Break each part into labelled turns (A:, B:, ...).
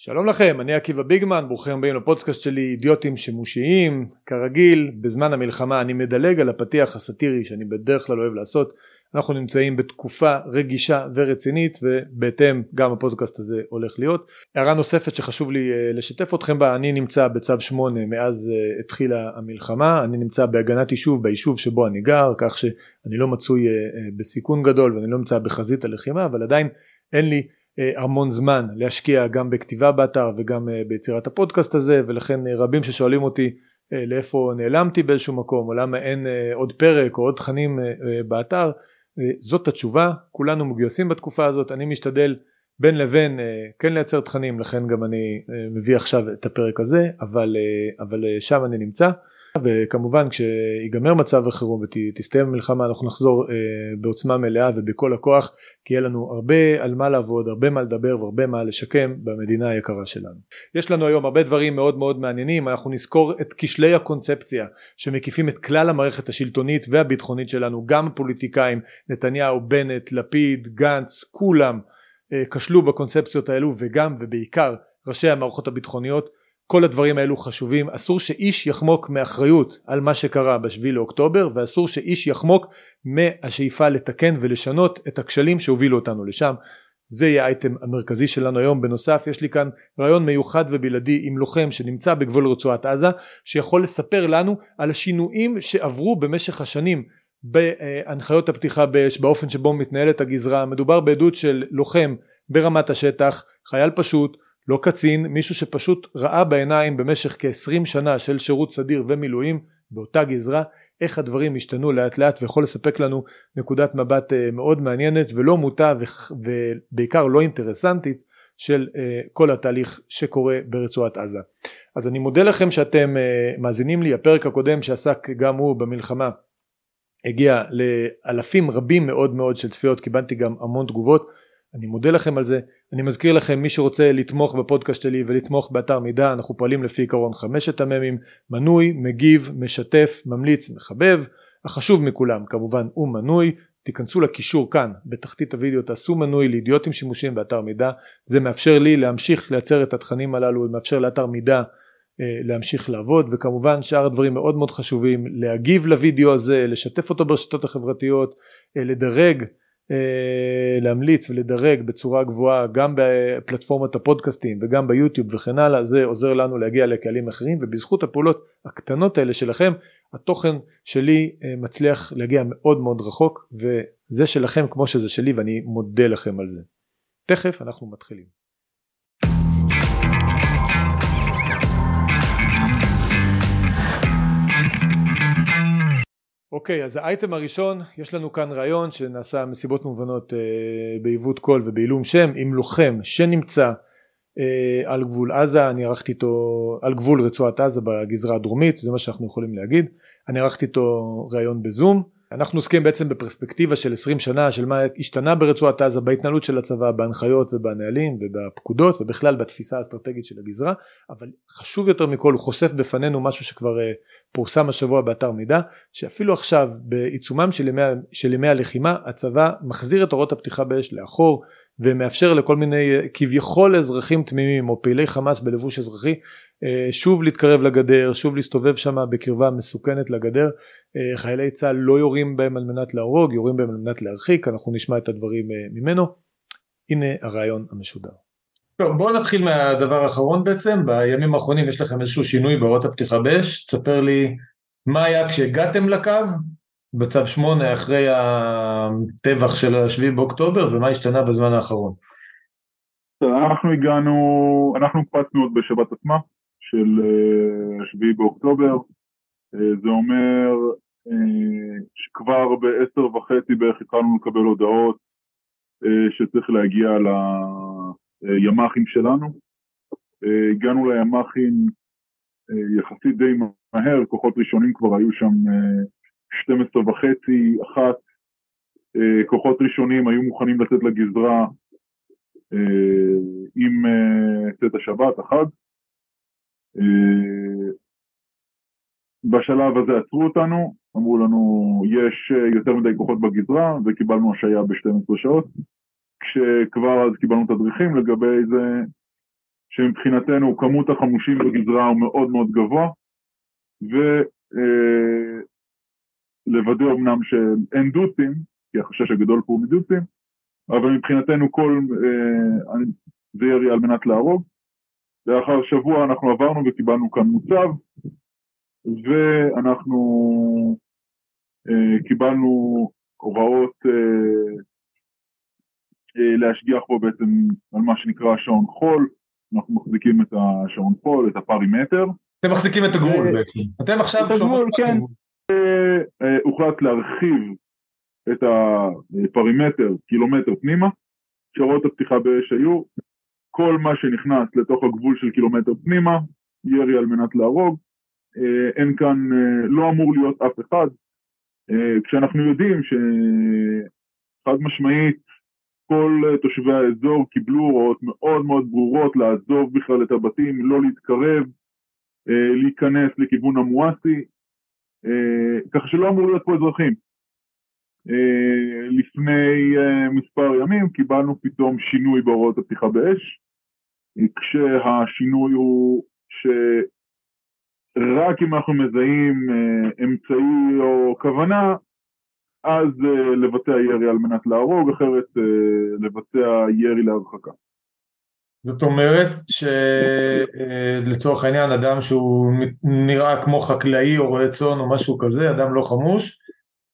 A: שלום לכם, אני עקיבא ביגמן, ברוכים הבאים לפודקאסט שלי אידיוטים שימושיים, כרגיל בזמן המלחמה אני מדלג על הפתיח הסאטירי שאני בדרך כלל אוהב לעשות, אנחנו נמצאים בתקופה רגישה ורצינית ובהתאם גם הפודקאסט הזה הולך להיות. הערה נוספת שחשוב לי אה, לשתף אתכם בה, אני נמצא בצו 8 מאז אה, התחילה המלחמה, אני נמצא בהגנת יישוב ביישוב שבו אני גר, כך שאני לא מצוי אה, בסיכון גדול ואני לא נמצא בחזית הלחימה, אבל עדיין אין לי המון זמן להשקיע גם בכתיבה באתר וגם אה, ביצירת הפודקאסט הזה ולכן אה, רבים ששואלים אותי לאיפה נעלמתי באיזשהו מקום או למה אין עוד פרק או עוד תכנים באתר זאת התשובה. כולנו מגויסים בתקופה הזאת. אני משתדל בין לבין כן לייצר תכנים לכן גם אני מביא עכשיו את הפרק הזה אבל, אבל שם אני נמצא וכמובן כשיגמר מצב החירום ותסתיים המלחמה אנחנו נחזור אה, בעוצמה מלאה ובכל הכוח כי יהיה לנו הרבה על מה לעבוד הרבה מה לדבר והרבה מה לשקם במדינה היקרה שלנו. יש לנו היום הרבה דברים מאוד מאוד מעניינים אנחנו נזכור את כשלי הקונספציה שמקיפים את כלל המערכת השלטונית והביטחונית שלנו גם הפוליטיקאים נתניהו בנט לפיד גנץ כולם אה, כשלו בקונספציות האלו וגם ובעיקר ראשי המערכות הביטחוניות כל הדברים האלו חשובים. אסור שאיש יחמוק מאחריות על מה שקרה בשביל לאוקטובר ואסור שאיש יחמוק מהשאיפה לתקן ולשנות את הכשלים שהובילו אותנו לשם. זה יהיה האייטם המרכזי שלנו היום. בנוסף יש לי כאן רעיון מיוחד ובלעדי עם לוחם שנמצא בגבול רצועת עזה שיכול לספר לנו על השינויים שעברו במשך השנים בהנחיות הפתיחה באש באופן שבו מתנהלת הגזרה. מדובר בעדות של לוחם ברמת השטח חייל פשוט לא קצין, מישהו שפשוט ראה בעיניים במשך כ-20 שנה של שירות סדיר ומילואים באותה גזרה איך הדברים השתנו לאט לאט ויכול לספק לנו נקודת מבט אה, מאוד מעניינת ולא מוטה ובעיקר לא אינטרסנטית של אה, כל התהליך שקורה ברצועת עזה. אז אני מודה לכם שאתם אה, מאזינים לי, הפרק הקודם שעסק גם הוא במלחמה הגיע לאלפים רבים מאוד מאוד של צפיות, קיבלתי גם המון תגובות אני מודה לכם על זה. אני מזכיר לכם מי שרוצה לתמוך בפודקאסט שלי ולתמוך באתר מידע אנחנו פועלים לפי עקרון חמשת המ"מים מנוי מגיב משתף ממליץ מחבב החשוב מכולם כמובן הוא מנוי. תיכנסו לקישור כאן בתחתית הוידאו תעשו מנוי לידיוטים שימושים באתר מידע. זה מאפשר לי להמשיך לייצר את התכנים הללו מאפשר לאתר מידע אה, להמשיך לעבוד וכמובן שאר הדברים מאוד מאוד חשובים להגיב לוידאו הזה לשתף אותו ברשתות החברתיות אה, לדרג להמליץ ולדרג בצורה גבוהה גם בפלטפורמת הפודקאסטים וגם ביוטיוב וכן הלאה זה עוזר לנו להגיע לקהלים אחרים ובזכות הפעולות הקטנות האלה שלכם התוכן שלי אה, מצליח להגיע מאוד מאוד רחוק וזה שלכם כמו שזה שלי ואני מודה לכם על זה. תכף אנחנו מתחילים. אוקיי אז האייטם הראשון יש לנו כאן רעיון שנעשה מסיבות מובנות אה, בעיוות קול ובעילום שם. עם לוחם שנמצא אה, על גבול עזה אני ערכתי איתו על גבול רצועת עזה בגזרה הדרומית זה מה שאנחנו יכולים להגיד. אני ערכתי איתו ראיון בזום אנחנו עוסקים בעצם בפרספקטיבה של 20 שנה של מה השתנה ברצועת עזה בהתנהלות של הצבא בהנחיות ובנהלים ובפקודות ובכלל בתפיסה האסטרטגית של הגזרה. אבל חשוב יותר מכל הוא חושף בפנינו משהו שכבר אה, פורסם השבוע באתר מידע שאפילו עכשיו בעיצומם של ימי, של ימי הלחימה הצבא מחזיר את אורות הפתיחה באש לאחור ומאפשר לכל מיני כביכול אזרחים תמימים או פעילי חמאס בלבוש אזרחי אה, שוב להתקרב לגדר שוב להסתובב שם בקרבה מסוכנת לגדר. אה, חיילי צה"ל לא יורים בהם על מנת להרוג יורים בהם על מנת להרחיק אנחנו נשמע את הדברים אה, ממנו. הנה הרעיון המשודר. טוב בואו נתחיל מהדבר האחרון בעצם. בימים האחרונים יש לכם איזשהו שינוי באורות הפתיחה באש. תספר לי מה היה כשהגעתם לקו בצו 8 אחרי הטבח של השביעי באוקטובר ומה השתנה בזמן האחרון?
B: אנחנו הגענו, אנחנו קפצנו עוד בשבת עצמה של אה, השביעי באוקטובר, אה, זה אומר אה, שכבר בעשר וחצי בערך התחלנו לקבל הודעות שצריך להגיע לימ"חים שלנו. הגענו לימ"חים יחסית די מהר, כוחות ראשונים כבר היו שם 12 וחצי, אחת, אה, כוחות ראשונים היו מוכנים לצאת לגזרה אה, עם אה, צאת השבת, אחת. בשלב הזה עצרו אותנו, אמרו לנו יש יותר מדי כוחות בגזרה וקיבלנו השעיה ב-12 שעות, כשכבר אז קיבלנו תדריכים לגבי זה שמבחינתנו כמות החמושים בגזרה הוא מאוד מאוד גבוה, ולוודא אה, אמנם שאין דוצים, כי החשש הגדול פה הוא מדוצים, אבל מבחינתנו כל, אה, זה ירי על מנת להרוג. לאחר שבוע אנחנו עברנו וקיבלנו כאן מוצב, ואנחנו אה, קיבלנו הוראות אה, אה, להשגיח פה בעצם על מה שנקרא שעון חול, אנחנו מחזיקים את השעון חול, את הפרימטר.
A: אתם מחזיקים את הגבול אה, בעצם. אתם עכשיו
B: שומעים כן. אה, אה, הוחלט להרחיב את הפרימטר קילומטר פנימה, שעות הפתיחה באש היו, כל מה שנכנס לתוך הגבול של קילומטר פנימה, ירי על מנת להרוג, אין כאן, לא אמור להיות אף אחד, כשאנחנו יודעים שחד משמעית כל תושבי האזור קיבלו הוראות מאוד מאוד ברורות לעזוב בכלל את הבתים, לא להתקרב, להיכנס לכיוון המואסי, ככה שלא אמור להיות פה אזרחים. לפני מספר ימים קיבלנו פתאום שינוי בהוראות הפתיחה באש, כשהשינוי הוא שרק אם אנחנו מזהים אמצעי או כוונה, אז לבצע ירי על מנת להרוג, אחרת לבצע ירי להרחקה.
A: זאת אומרת שלצורך uh, העניין אדם שהוא נראה כמו חקלאי או רועה צאן או משהו כזה, אדם לא חמוש,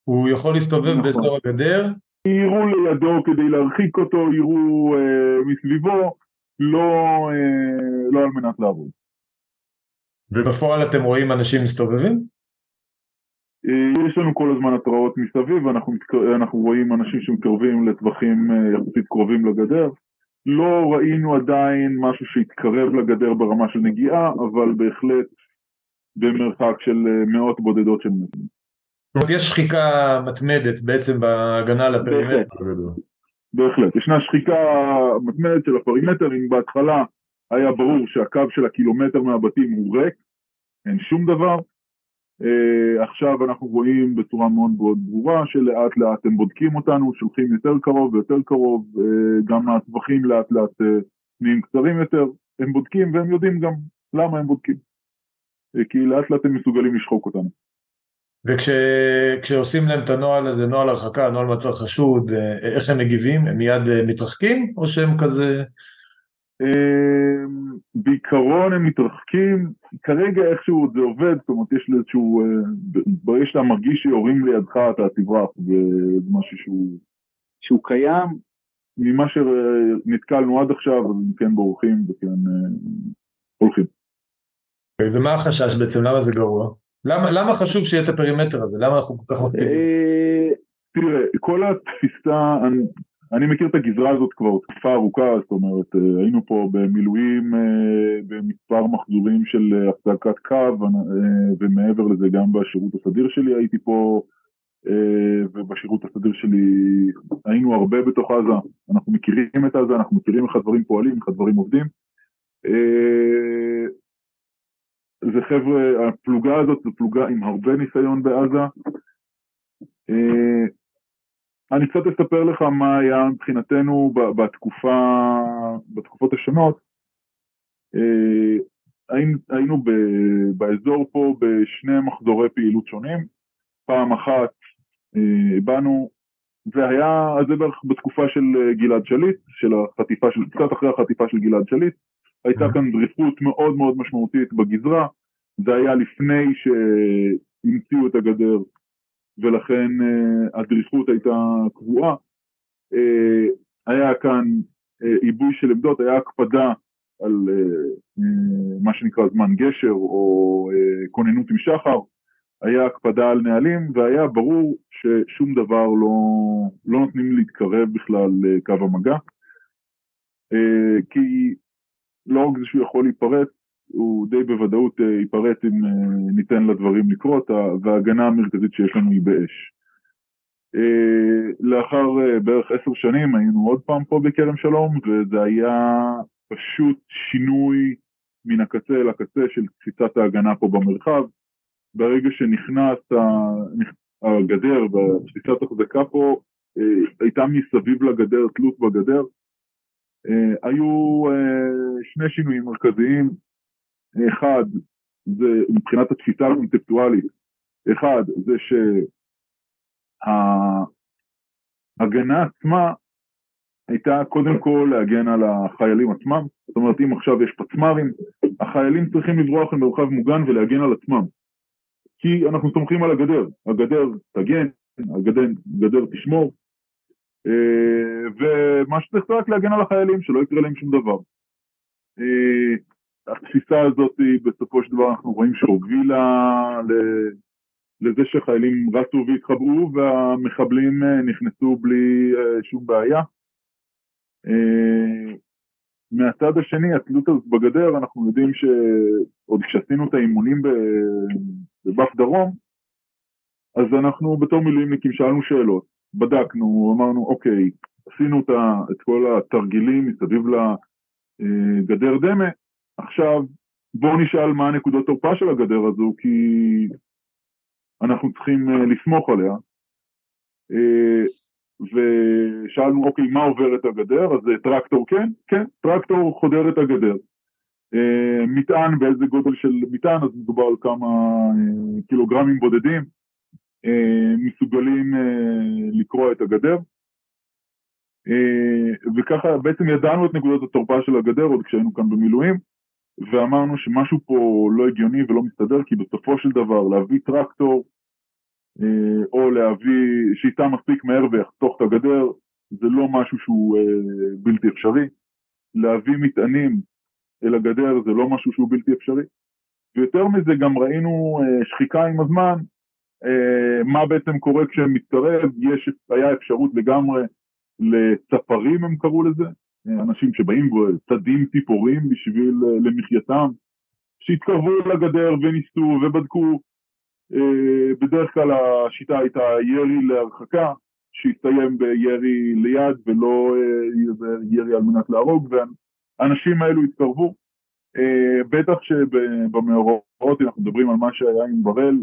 A: הוא יכול להסתובב נכון. באזור הגדר.
B: יירו לידו כדי להרחיק אותו, יירו uh, מסביבו, לא, uh, לא על מנת להרוג.
A: ובפועל אתם רואים אנשים מסתובבים?
B: אה, יש לנו כל הזמן התראות מסביב, אנחנו רואים אנשים שמתקרבים לטווחים אה, יחסית קרובים לגדר. לא ראינו עדיין משהו שהתקרב לגדר ברמה של נגיעה, אבל בהחלט במרחק של אה, מאות בודדות של מטרים.
A: זאת אומרת, יש שחיקה מתמדת בעצם בהגנה על הפרימטר.
B: בהחלט, ישנה שחיקה מתמדת של הפרימטר, אם בהתחלה היה ברור שהקו של הקילומטר מהבתים הוא ריק, אין שום דבר, עכשיו אנחנו רואים בצורה מאוד מאוד ברורה שלאט לאט הם בודקים אותנו, שולחים יותר קרוב ויותר קרוב, אה, גם הטווחים לאט לאט אה, נהיים קצרים יותר, הם בודקים והם יודעים גם למה הם בודקים, uh, כי לאט לאט הם מסוגלים לשחוק אותנו.
A: וכשעושים להם את הנוהל הזה, נוהל הרחקה, נוהל מצב חשוד, איך הם מגיבים? הם מיד מתרחקים או שהם כזה
B: בעיקרון הם מתרחקים, כרגע איכשהו זה עובד, זאת אומרת יש לי איזשהו, אה, ברגע שאתה מרגיש שיורים לידך אתה תברח, זה משהו שהוא, שהוא קיים, ממה שנתקלנו עד עכשיו, אז הם כן בורחים וכן אה, הולכים.
A: ומה החשש בעצם? למה זה גרוע? למה, למה חשוב שיהיה את הפרימטר הזה? למה אנחנו כל כך מקפידים? אה,
B: תראה, כל התפיסה, אני מכיר את הגזרה הזאת כבר תקופה ארוכה, זאת אומרת, אה, היינו פה במילואים אה, במספר מחזורים של אה, הפסקת קו, ומעבר לזה גם בשירות הסדיר שלי הייתי פה, ובשירות הסדיר שלי היינו הרבה בתוך עזה, אנחנו מכירים את עזה, אנחנו מכירים איך הדברים פועלים, איך הדברים עובדים. זה חבר'ה, הפלוגה הזאת זו פלוגה עם הרבה ניסיון בעזה. אני קצת אספר לך מה היה מבחינתנו בתקופה, בתקופות השונות. אה, היינו באזור פה בשני מחזורי פעילות שונים. פעם אחת אה, באנו, זה היה, זה בערך בתקופה של אה, גלעד שליט, של החטיפה, של, קצת אחרי החטיפה של גלעד שליט. הייתה כאן דריכות מאוד מאוד משמעותית בגזרה, זה היה לפני שהמציאו את הגדר ולכן uh, הדריכות הייתה קבועה. Uh, היה כאן uh, עיבוי של עמדות, היה הקפדה על מה שנקרא זמן גשר או כוננות עם שחר, היה הקפדה על נהלים והיה ברור ששום דבר לא, לא נותנים להתקרב בכלל לקו המגע. כי לא רק זה שהוא יכול להיפרץ, הוא די בוודאות אה, ייפרט אם אה, ניתן לדברים לקרות, וההגנה המרכזית שיש לנו היא באש. אה, לאחר בערך עשר שנים היינו עוד פעם פה בכרם שלום, וזה היה פשוט שינוי מן הקצה אל הקצה של תפיסת ההגנה פה במרחב. ברגע שנכנס הגדר ותפיסת החזקה פה, הייתה מסביב לגדר, תלות בגדר, היו שני שינויים מרכזיים, אחד זה מבחינת התפיסה הקונספטואלית, אחד זה שההגנה עצמה הייתה קודם כל להגן על החיילים עצמם, זאת אומרת אם עכשיו יש פצמ"רים, החיילים צריכים לברוח למרחב מוגן ולהגן על עצמם, כי אנחנו סומכים על הגדר, הגדר תגן, הגדר תשמור, אה, ומה שצריך רק להגן על החיילים, שלא יקרה להם שום דבר. אה, התפיסה הזאת בסופו של דבר אנחנו רואים שהובילה לזה שחיילים רצו והתחברו והמחבלים אה, נכנסו בלי שום בעיה. מהצד השני, התלות הזאת בגדר, אנחנו יודעים שעוד כשעשינו את האימונים בבאף דרום, אז אנחנו בתור מילואימניקים שאלנו שאלות, בדקנו, אמרנו אוקיי, עשינו את כל התרגילים מסביב לגדר דמה, עכשיו בואו נשאל מה הנקודות תורפה של הגדר הזו, כי אנחנו צריכים אה, לסמוך עליה. אה, ושאלנו, אוקיי, מה עובר את הגדר? אז טרקטור כן? כן, טרקטור חודר את הגדר. אה, מטען, באיזה גודל של מטען, אז מדובר על כמה קילוגרמים בודדים. אה, מסוגלים אה, לקרוע את הגדר. אה, וככה בעצם ידענו את נקודות התורפה של הגדר עוד כשהיינו כאן במילואים, ואמרנו שמשהו פה לא הגיוני ולא מסתדר, כי בסופו של דבר להביא טרקטור, או להביא שיטה מספיק מהר ויחתוך את הגדר, זה לא משהו שהוא בלתי אפשרי. להביא מטענים אל הגדר זה לא משהו שהוא בלתי אפשרי. ויותר מזה גם ראינו שחיקה עם הזמן אה, מה בעצם קורה כשמתקרב, יש, היה אפשרות לגמרי לצפרים הם קראו לזה, אה, אנשים שבאים וצדים ציפורים בשביל אה, למחייתם, שהתקרבו לגדר וניסו ובדקו, בדרך כלל השיטה הייתה ירי להרחקה, שהסתיים בירי ליד ולא ירי על מנת להרוג, והאנשים האלו התקרבו. בטח שבמאורעות, אנחנו מדברים על מה שהיה עם בראל,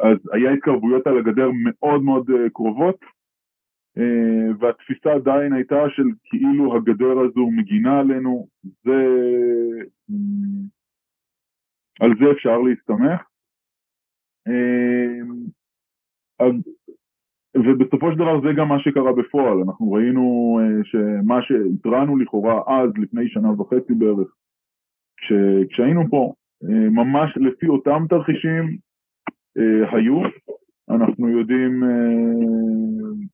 B: אז היה התקרבויות על הגדר מאוד מאוד אה, קרובות, אה, והתפיסה עדיין הייתה של כאילו הגדר הזו מגינה עלינו, זה... אה, על זה אפשר להסתמך. ובסופו של דבר זה גם מה שקרה בפועל, אנחנו ראינו שמה שהתרענו לכאורה אז, לפני שנה וחצי בערך, כש, כשהיינו פה, ממש לפי אותם תרחישים אה, היו, אנחנו יודעים אה,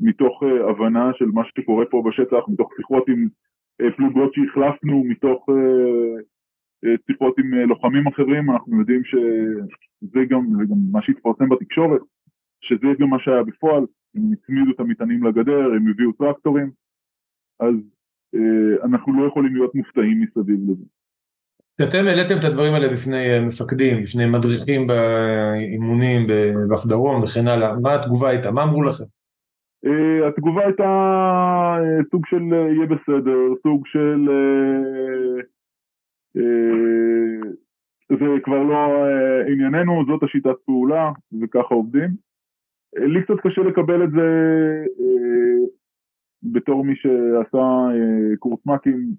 B: מתוך אה, הבנה של מה שקורה פה בשטח, מתוך שיחות עם פלוגות שהחלפנו, מתוך שיחות עם לוחמים אחרים, אנחנו יודעים שזה גם, גם מה שהתפרסם בתקשורת, שזה גם מה שהיה בפועל, הם הצמידו את המטענים לגדר, הם הביאו טרקטורים, אז אנחנו לא יכולים להיות מופתעים מסביב לזה.
A: כשאתם העליתם את הדברים האלה בפני אה, מפקדים, בפני מדריכים באימונים, באף דרום וכן הלאה, מה התגובה הייתה? מה אמרו לכם?
B: Uh, התגובה הייתה uh, סוג של uh, יהיה בסדר, סוג של זה כבר לא ענייננו, זאת השיטת פעולה וככה עובדים. לי קצת קשה לקבל את זה בתור מי שעשה קורס מ"כים,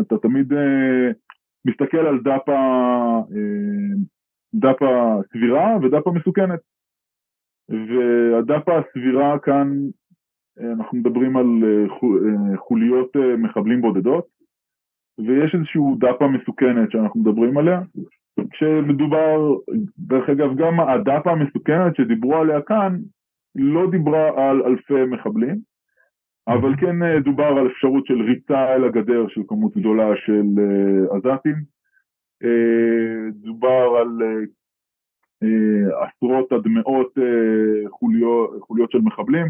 B: אתה תמיד מסתכל על דף, ה, אה, דף הסבירה ודף המסוכנת. והדף הסבירה כאן, אה, אנחנו מדברים על אה, חוליות מחבלים בודדות, ויש איזשהו דף המסוכנת שאנחנו מדברים עליה, כשמדובר, דרך אגב, גם הדף המסוכנת שדיברו עליה כאן, לא דיברה על אלפי מחבלים, אבל כן אה, דובר על אפשרות של ריצה אל הגדר של כמות גדולה של אה, עזתים, אה, דובר על עשרות עד מאות חוליות, חוליות של מחבלים,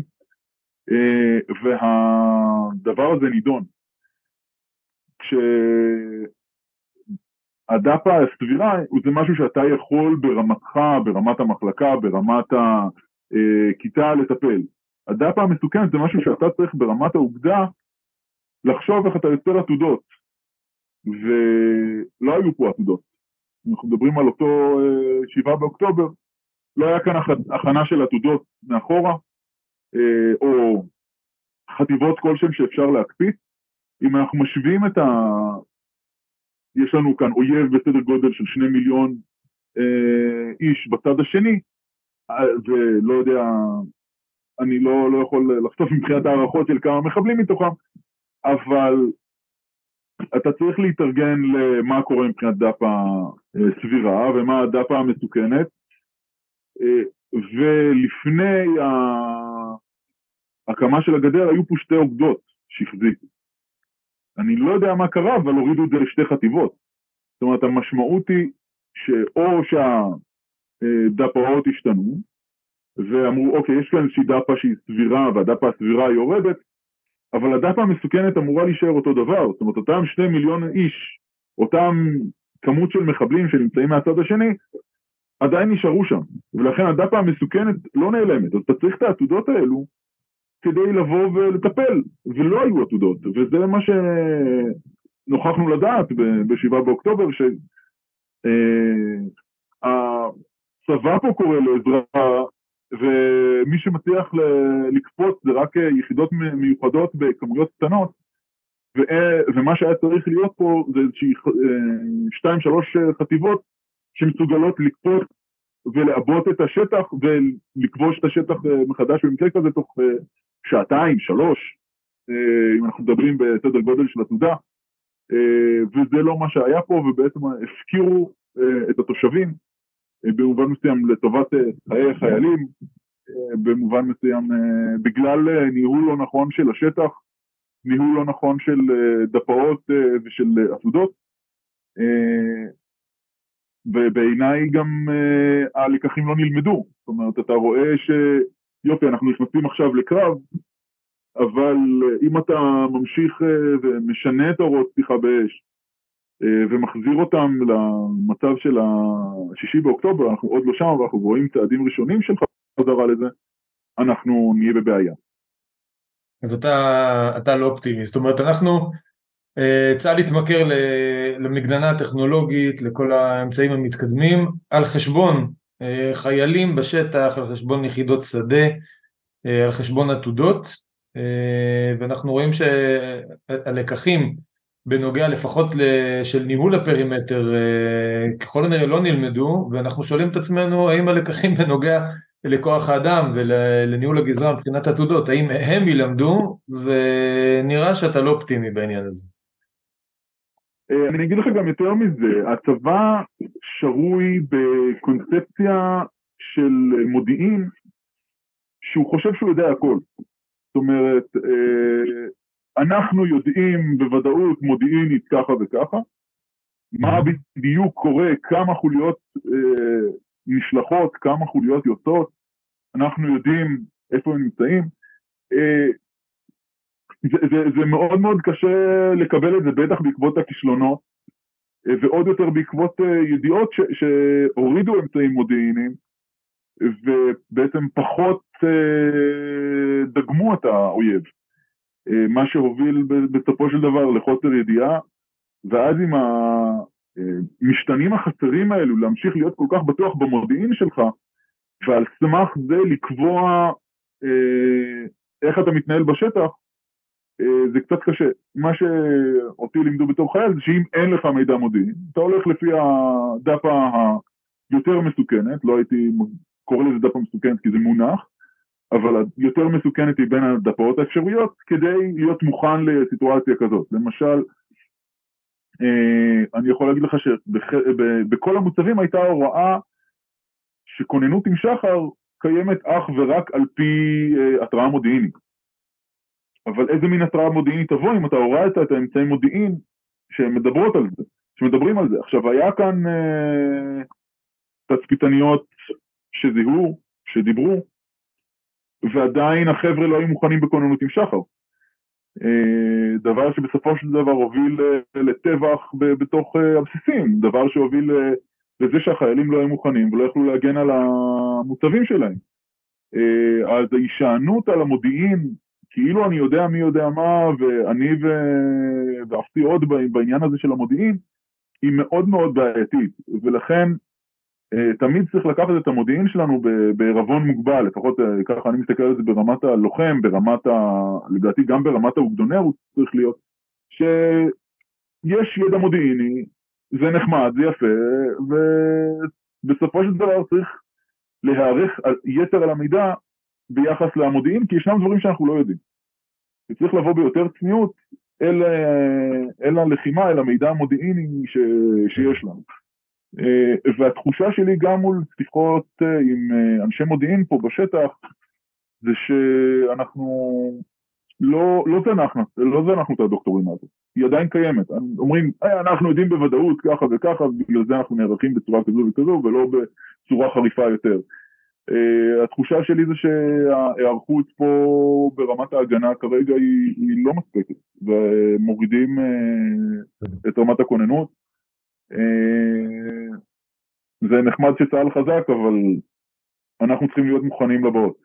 B: והדבר הזה נידון. כשהדאפה הסבירה זה משהו שאתה יכול ברמתך, ברמת המחלקה, ברמת הכיתה לטפל. הדאטה המסוכנת זה משהו שאתה צריך ברמת האוגדה לחשוב איך אתה יוצר עתודות, ולא היו פה עתודות. אנחנו מדברים על אותו אה, שבעה באוקטובר, לא היה כאן הכנה של עתודות מאחורה, אה, או חטיבות כלשהם שאפשר להקפיץ. אם אנחנו משווים את ה... יש לנו כאן אויב בסדר גודל של שני מיליון אה, איש בצד השני, אה, ולא יודע, אני לא, לא יכול לחשוף מבחינת הערכות של כמה מחבלים מתוכם, אבל אתה צריך להתארגן למה קורה מבחינת דאפה סבירה ומה הדאפה המסוכנת, אה, ולפני ההקמה של הגדר היו פה שתי אוגדות שהחזיקו. אני לא יודע מה קרה, אבל הורידו את זה לשתי חטיבות. זאת אומרת, המשמעות היא שאו שהדפאות השתנו, ואמרו, אוקיי, יש כאן איזושהי דפה שהיא סבירה, והדפה הסבירה יורדת, אבל הדפה המסוכנת אמורה להישאר אותו דבר. זאת אומרת, אותם שני מיליון איש, אותם כמות של מחבלים שנמצאים מהצד השני, עדיין נשארו שם, ולכן הדפה המסוכנת לא נעלמת, אז אתה צריך את העתודות האלו כדי לבוא ולטפל, ולא היו עתודות, וזה מה שנוכחנו לדעת ב-7 באוקטובר, שהצבא פה קורא לעזרה, ומי שמצליח לקפוץ זה רק יחידות מיוחדות בכמויות קטנות, ומה שהיה צריך להיות פה זה איזושהי שתיים שלוש חטיבות שמסוגלות לקפוץ ולעבות את השטח ולכבוש את השטח מחדש במקרה כזה תוך שעתיים, שלוש, אה, אם אנחנו מדברים בסדר גודל של עתודה, אה, וזה לא מה שהיה פה, ובעצם הפקירו אה, את התושבים במובן מסוים לטובת חיי חיילים, במובן מסוים בגלל ניהול לא נכון של השטח, ניהול לא נכון של דפאות ושל עתודות, ובעיניי גם הלקחים לא נלמדו, זאת אומרת אתה רואה ש... יופי, אנחנו נכנסים עכשיו לקרב, אבל אה, אם אתה ממשיך אה, ומשנה את ההוראות פתיחה באש אה, ומחזיר אותם למצב של השישי באוקטובר, אנחנו עוד לא שם, ואנחנו רואים צעדים ראשונים של חזרה לזה, אנחנו נהיה בבעיה.
A: אז אתה, אתה לא אופטימי, זאת אומרת אנחנו, צה"ל התמכר למגננה הטכנולוגית, לכל האמצעים המתקדמים, על חשבון חיילים בשטח, על חשבון יחידות שדה, אה, על חשבון עתודות, אה, ואנחנו רואים שהלקחים בנוגע לפחות של ניהול הפרימטר ככל הנראה לא נלמדו, ואנחנו שואלים את עצמנו האם הלקחים בנוגע לכוח האדם ולניהול הגזרה מבחינת עתודות, האם הם ילמדו, ונראה שאתה לא אופטימי בעניין הזה.
B: אה, אני אגיד לך גם יותר מזה, הצבא שרוי בקונספציה של מודיעין שהוא חושב שהוא יודע הכל. זאת אומרת, אה, אנחנו יודעים בוודאות מודיעינית ככה וככה, מה בדיוק קורה, כמה חוליות אה, נשלחות, כמה חוליות יוצאות, אנחנו יודעים איפה הם נמצאים. זה, זה, זה מאוד מאוד קשה לקבל את זה, בטח בעקבות הכישלונות, אה, ועוד יותר בעקבות אה, ידיעות ש, שהורידו אמצעים מודיעיניים, ובעצם פחות אה, דגמו את האויב. מה שהוביל בסופו של דבר לחוסר ידיעה, ואז עם המשתנים החסרים האלו, להמשיך להיות כל כך בטוח במודיעין שלך, ועל סמך זה לקבוע איך אתה מתנהל בשטח, זה קצת קשה. מה שאותי לימדו בתור חייל זה שאם אין לך מידע מודיעין, אתה הולך לפי הדפה היותר מסוכנת, לא הייתי קורא לזה דפה מסוכנת כי זה מונח, אבל היותר מסוכנת היא בין הדפות האפשריות כדי להיות מוכן לסיטואציה כזאת. למשל, אה, אני יכול להגיד לך שבכל המוצבים הייתה הוראה שכוננות עם שחר קיימת אך ורק על פי אה, התראה מודיעינית. אבל איזה מין התראה מודיעינית תבוא אם אתה הורדת את האמצעי מודיעין שמדברות על זה, שמדברים על זה. עכשיו היה כאן אה, תצפיתניות שזיהו, שדיברו, ועדיין החבר'ה לא היו מוכנים בכוננות עם שחר. אה, דבר שבסופו של דבר הוביל אה, לטבח בתוך אה, הבסיסים, דבר שהוביל אה, לזה שהחיילים לא היו מוכנים ולא יכלו להגן על המוצבים שלהם. אה, אז ההישענות על המודיעין כאילו אני יודע מי יודע מה, ואני ו... ואפתי עוד בעניין הזה של המודיעין, היא מאוד מאוד בעייתית, ולכן תמיד צריך לקחת את המודיעין שלנו בערבון מוגבל, לפחות ככה אני מסתכל על זה ברמת הלוחם, ברמת ה... לדעתי גם ברמת האוגדונר הוא צריך להיות, שיש ידע מודיעיני, זה נחמד, זה יפה, ובסופו של דבר צריך להיערך יתר על המידע ביחס למודיעין, כי ישנם דברים שאנחנו לא יודעים. וצריך לבוא ביותר צניעות אל, אל הלחימה, אל המידע המודיעיני ש, שיש לנו. והתחושה שלי גם מול שיחות עם אנשי מודיעין פה בשטח, זה שאנחנו לא, לא זנחנו, לא זנחנו את הדוקטורינה הזאת, היא עדיין קיימת. אומרים, אה, אנחנו יודעים בוודאות ככה וככה, בגלל זה אנחנו נערכים בצורה כזו וכזו, ולא בצורה חריפה יותר. Uh, התחושה שלי זה שההיערכות פה ברמת ההגנה כרגע היא, היא לא מספקת, ומורידים uh, את רמת הכוננות. Uh, זה נחמד שצה"ל חזק, אבל אנחנו צריכים להיות מוכנים לבאות.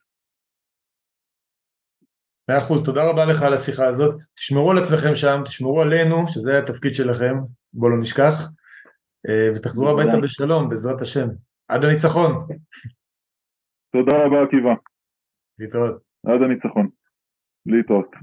A: מאה אחוז, תודה רבה לך על השיחה הזאת. תשמרו על עצמכם שם, תשמרו עלינו, שזה התפקיד שלכם, בואו לא נשכח, ותחזרו הביתה בשלום, בעזרת השם. עד הניצחון.
B: תודה רבה עקיבא.
A: להתראות.
B: עד הניצחון. להתראות.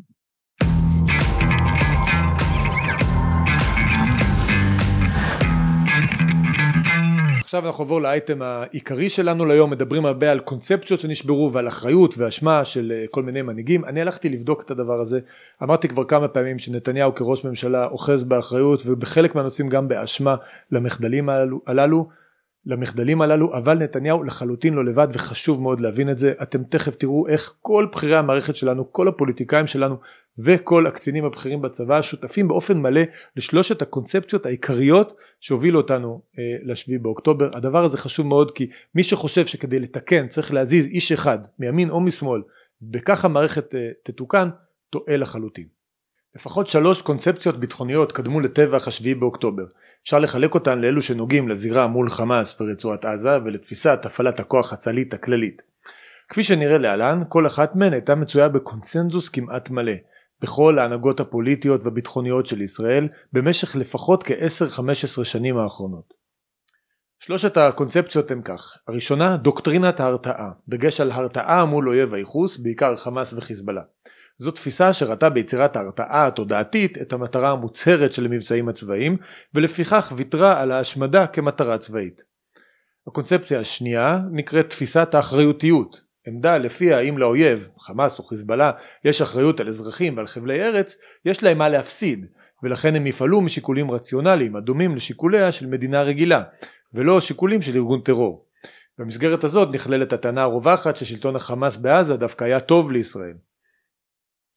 A: עכשיו אנחנו נעבור לאייטם העיקרי שלנו ליום, מדברים הרבה על קונספציות שנשברו ועל אחריות ואשמה של אה, כל מיני מנהיגים. אני הלכתי לבדוק את הדבר הזה, אמרתי כבר כמה פעמים שנתניהו כראש ממשלה אוחז באחריות ובחלק מהנושאים גם באשמה למחדלים הללו. למחדלים הללו אבל נתניהו לחלוטין לא לבד וחשוב מאוד להבין את זה. אתם תכף תראו איך כל בכירי המערכת שלנו כל הפוליטיקאים שלנו וכל הקצינים הבכירים בצבא שותפים באופן מלא לשלושת הקונספציות העיקריות שהובילו אותנו אה, לשביעי באוקטובר. הדבר הזה חשוב מאוד כי מי שחושב שכדי לתקן צריך להזיז איש אחד מימין או משמאל בכך המערכת אה, תתוקן טועה לחלוטין. לפחות שלוש קונספציות ביטחוניות קדמו לטבח השביעי באוקטובר. אפשר לחלק אותן לאלו שנוגעים לזירה מול חמאס ורצועת עזה ולתפיסת הפעלת הכוח הצה"לית הכללית. כפי שנראה להלן, כל אחת מהן הייתה מצויה בקונצנזוס כמעט מלא בכל ההנהגות הפוליטיות והביטחוניות של ישראל במשך לפחות כ-10-15 שנים האחרונות. שלושת הקונספציות הם כך הראשונה דוקטרינת ההרתעה דגש על הרתעה מול אויב הייחוס בעיקר חמאס וחיזבאללה זו תפיסה שראתה ביצירת ההרתעה התודעתית את המטרה המוצהרת של המבצעים הצבאיים ולפיכך ויתרה על ההשמדה כמטרה צבאית. הקונספציה השנייה נקראת תפיסת האחריותיות עמדה לפיה אם לאויב, חמאס או חיזבאללה, יש אחריות על אזרחים ועל חבלי ארץ, יש להם מה להפסיד, ולכן הם יפעלו משיקולים רציונליים הדומים לשיקוליה של מדינה רגילה, ולא שיקולים של ארגון טרור. במסגרת הזאת נכללת הטענה הרווחת ששלטון החמאס בעזה דווקא היה טוב לישראל.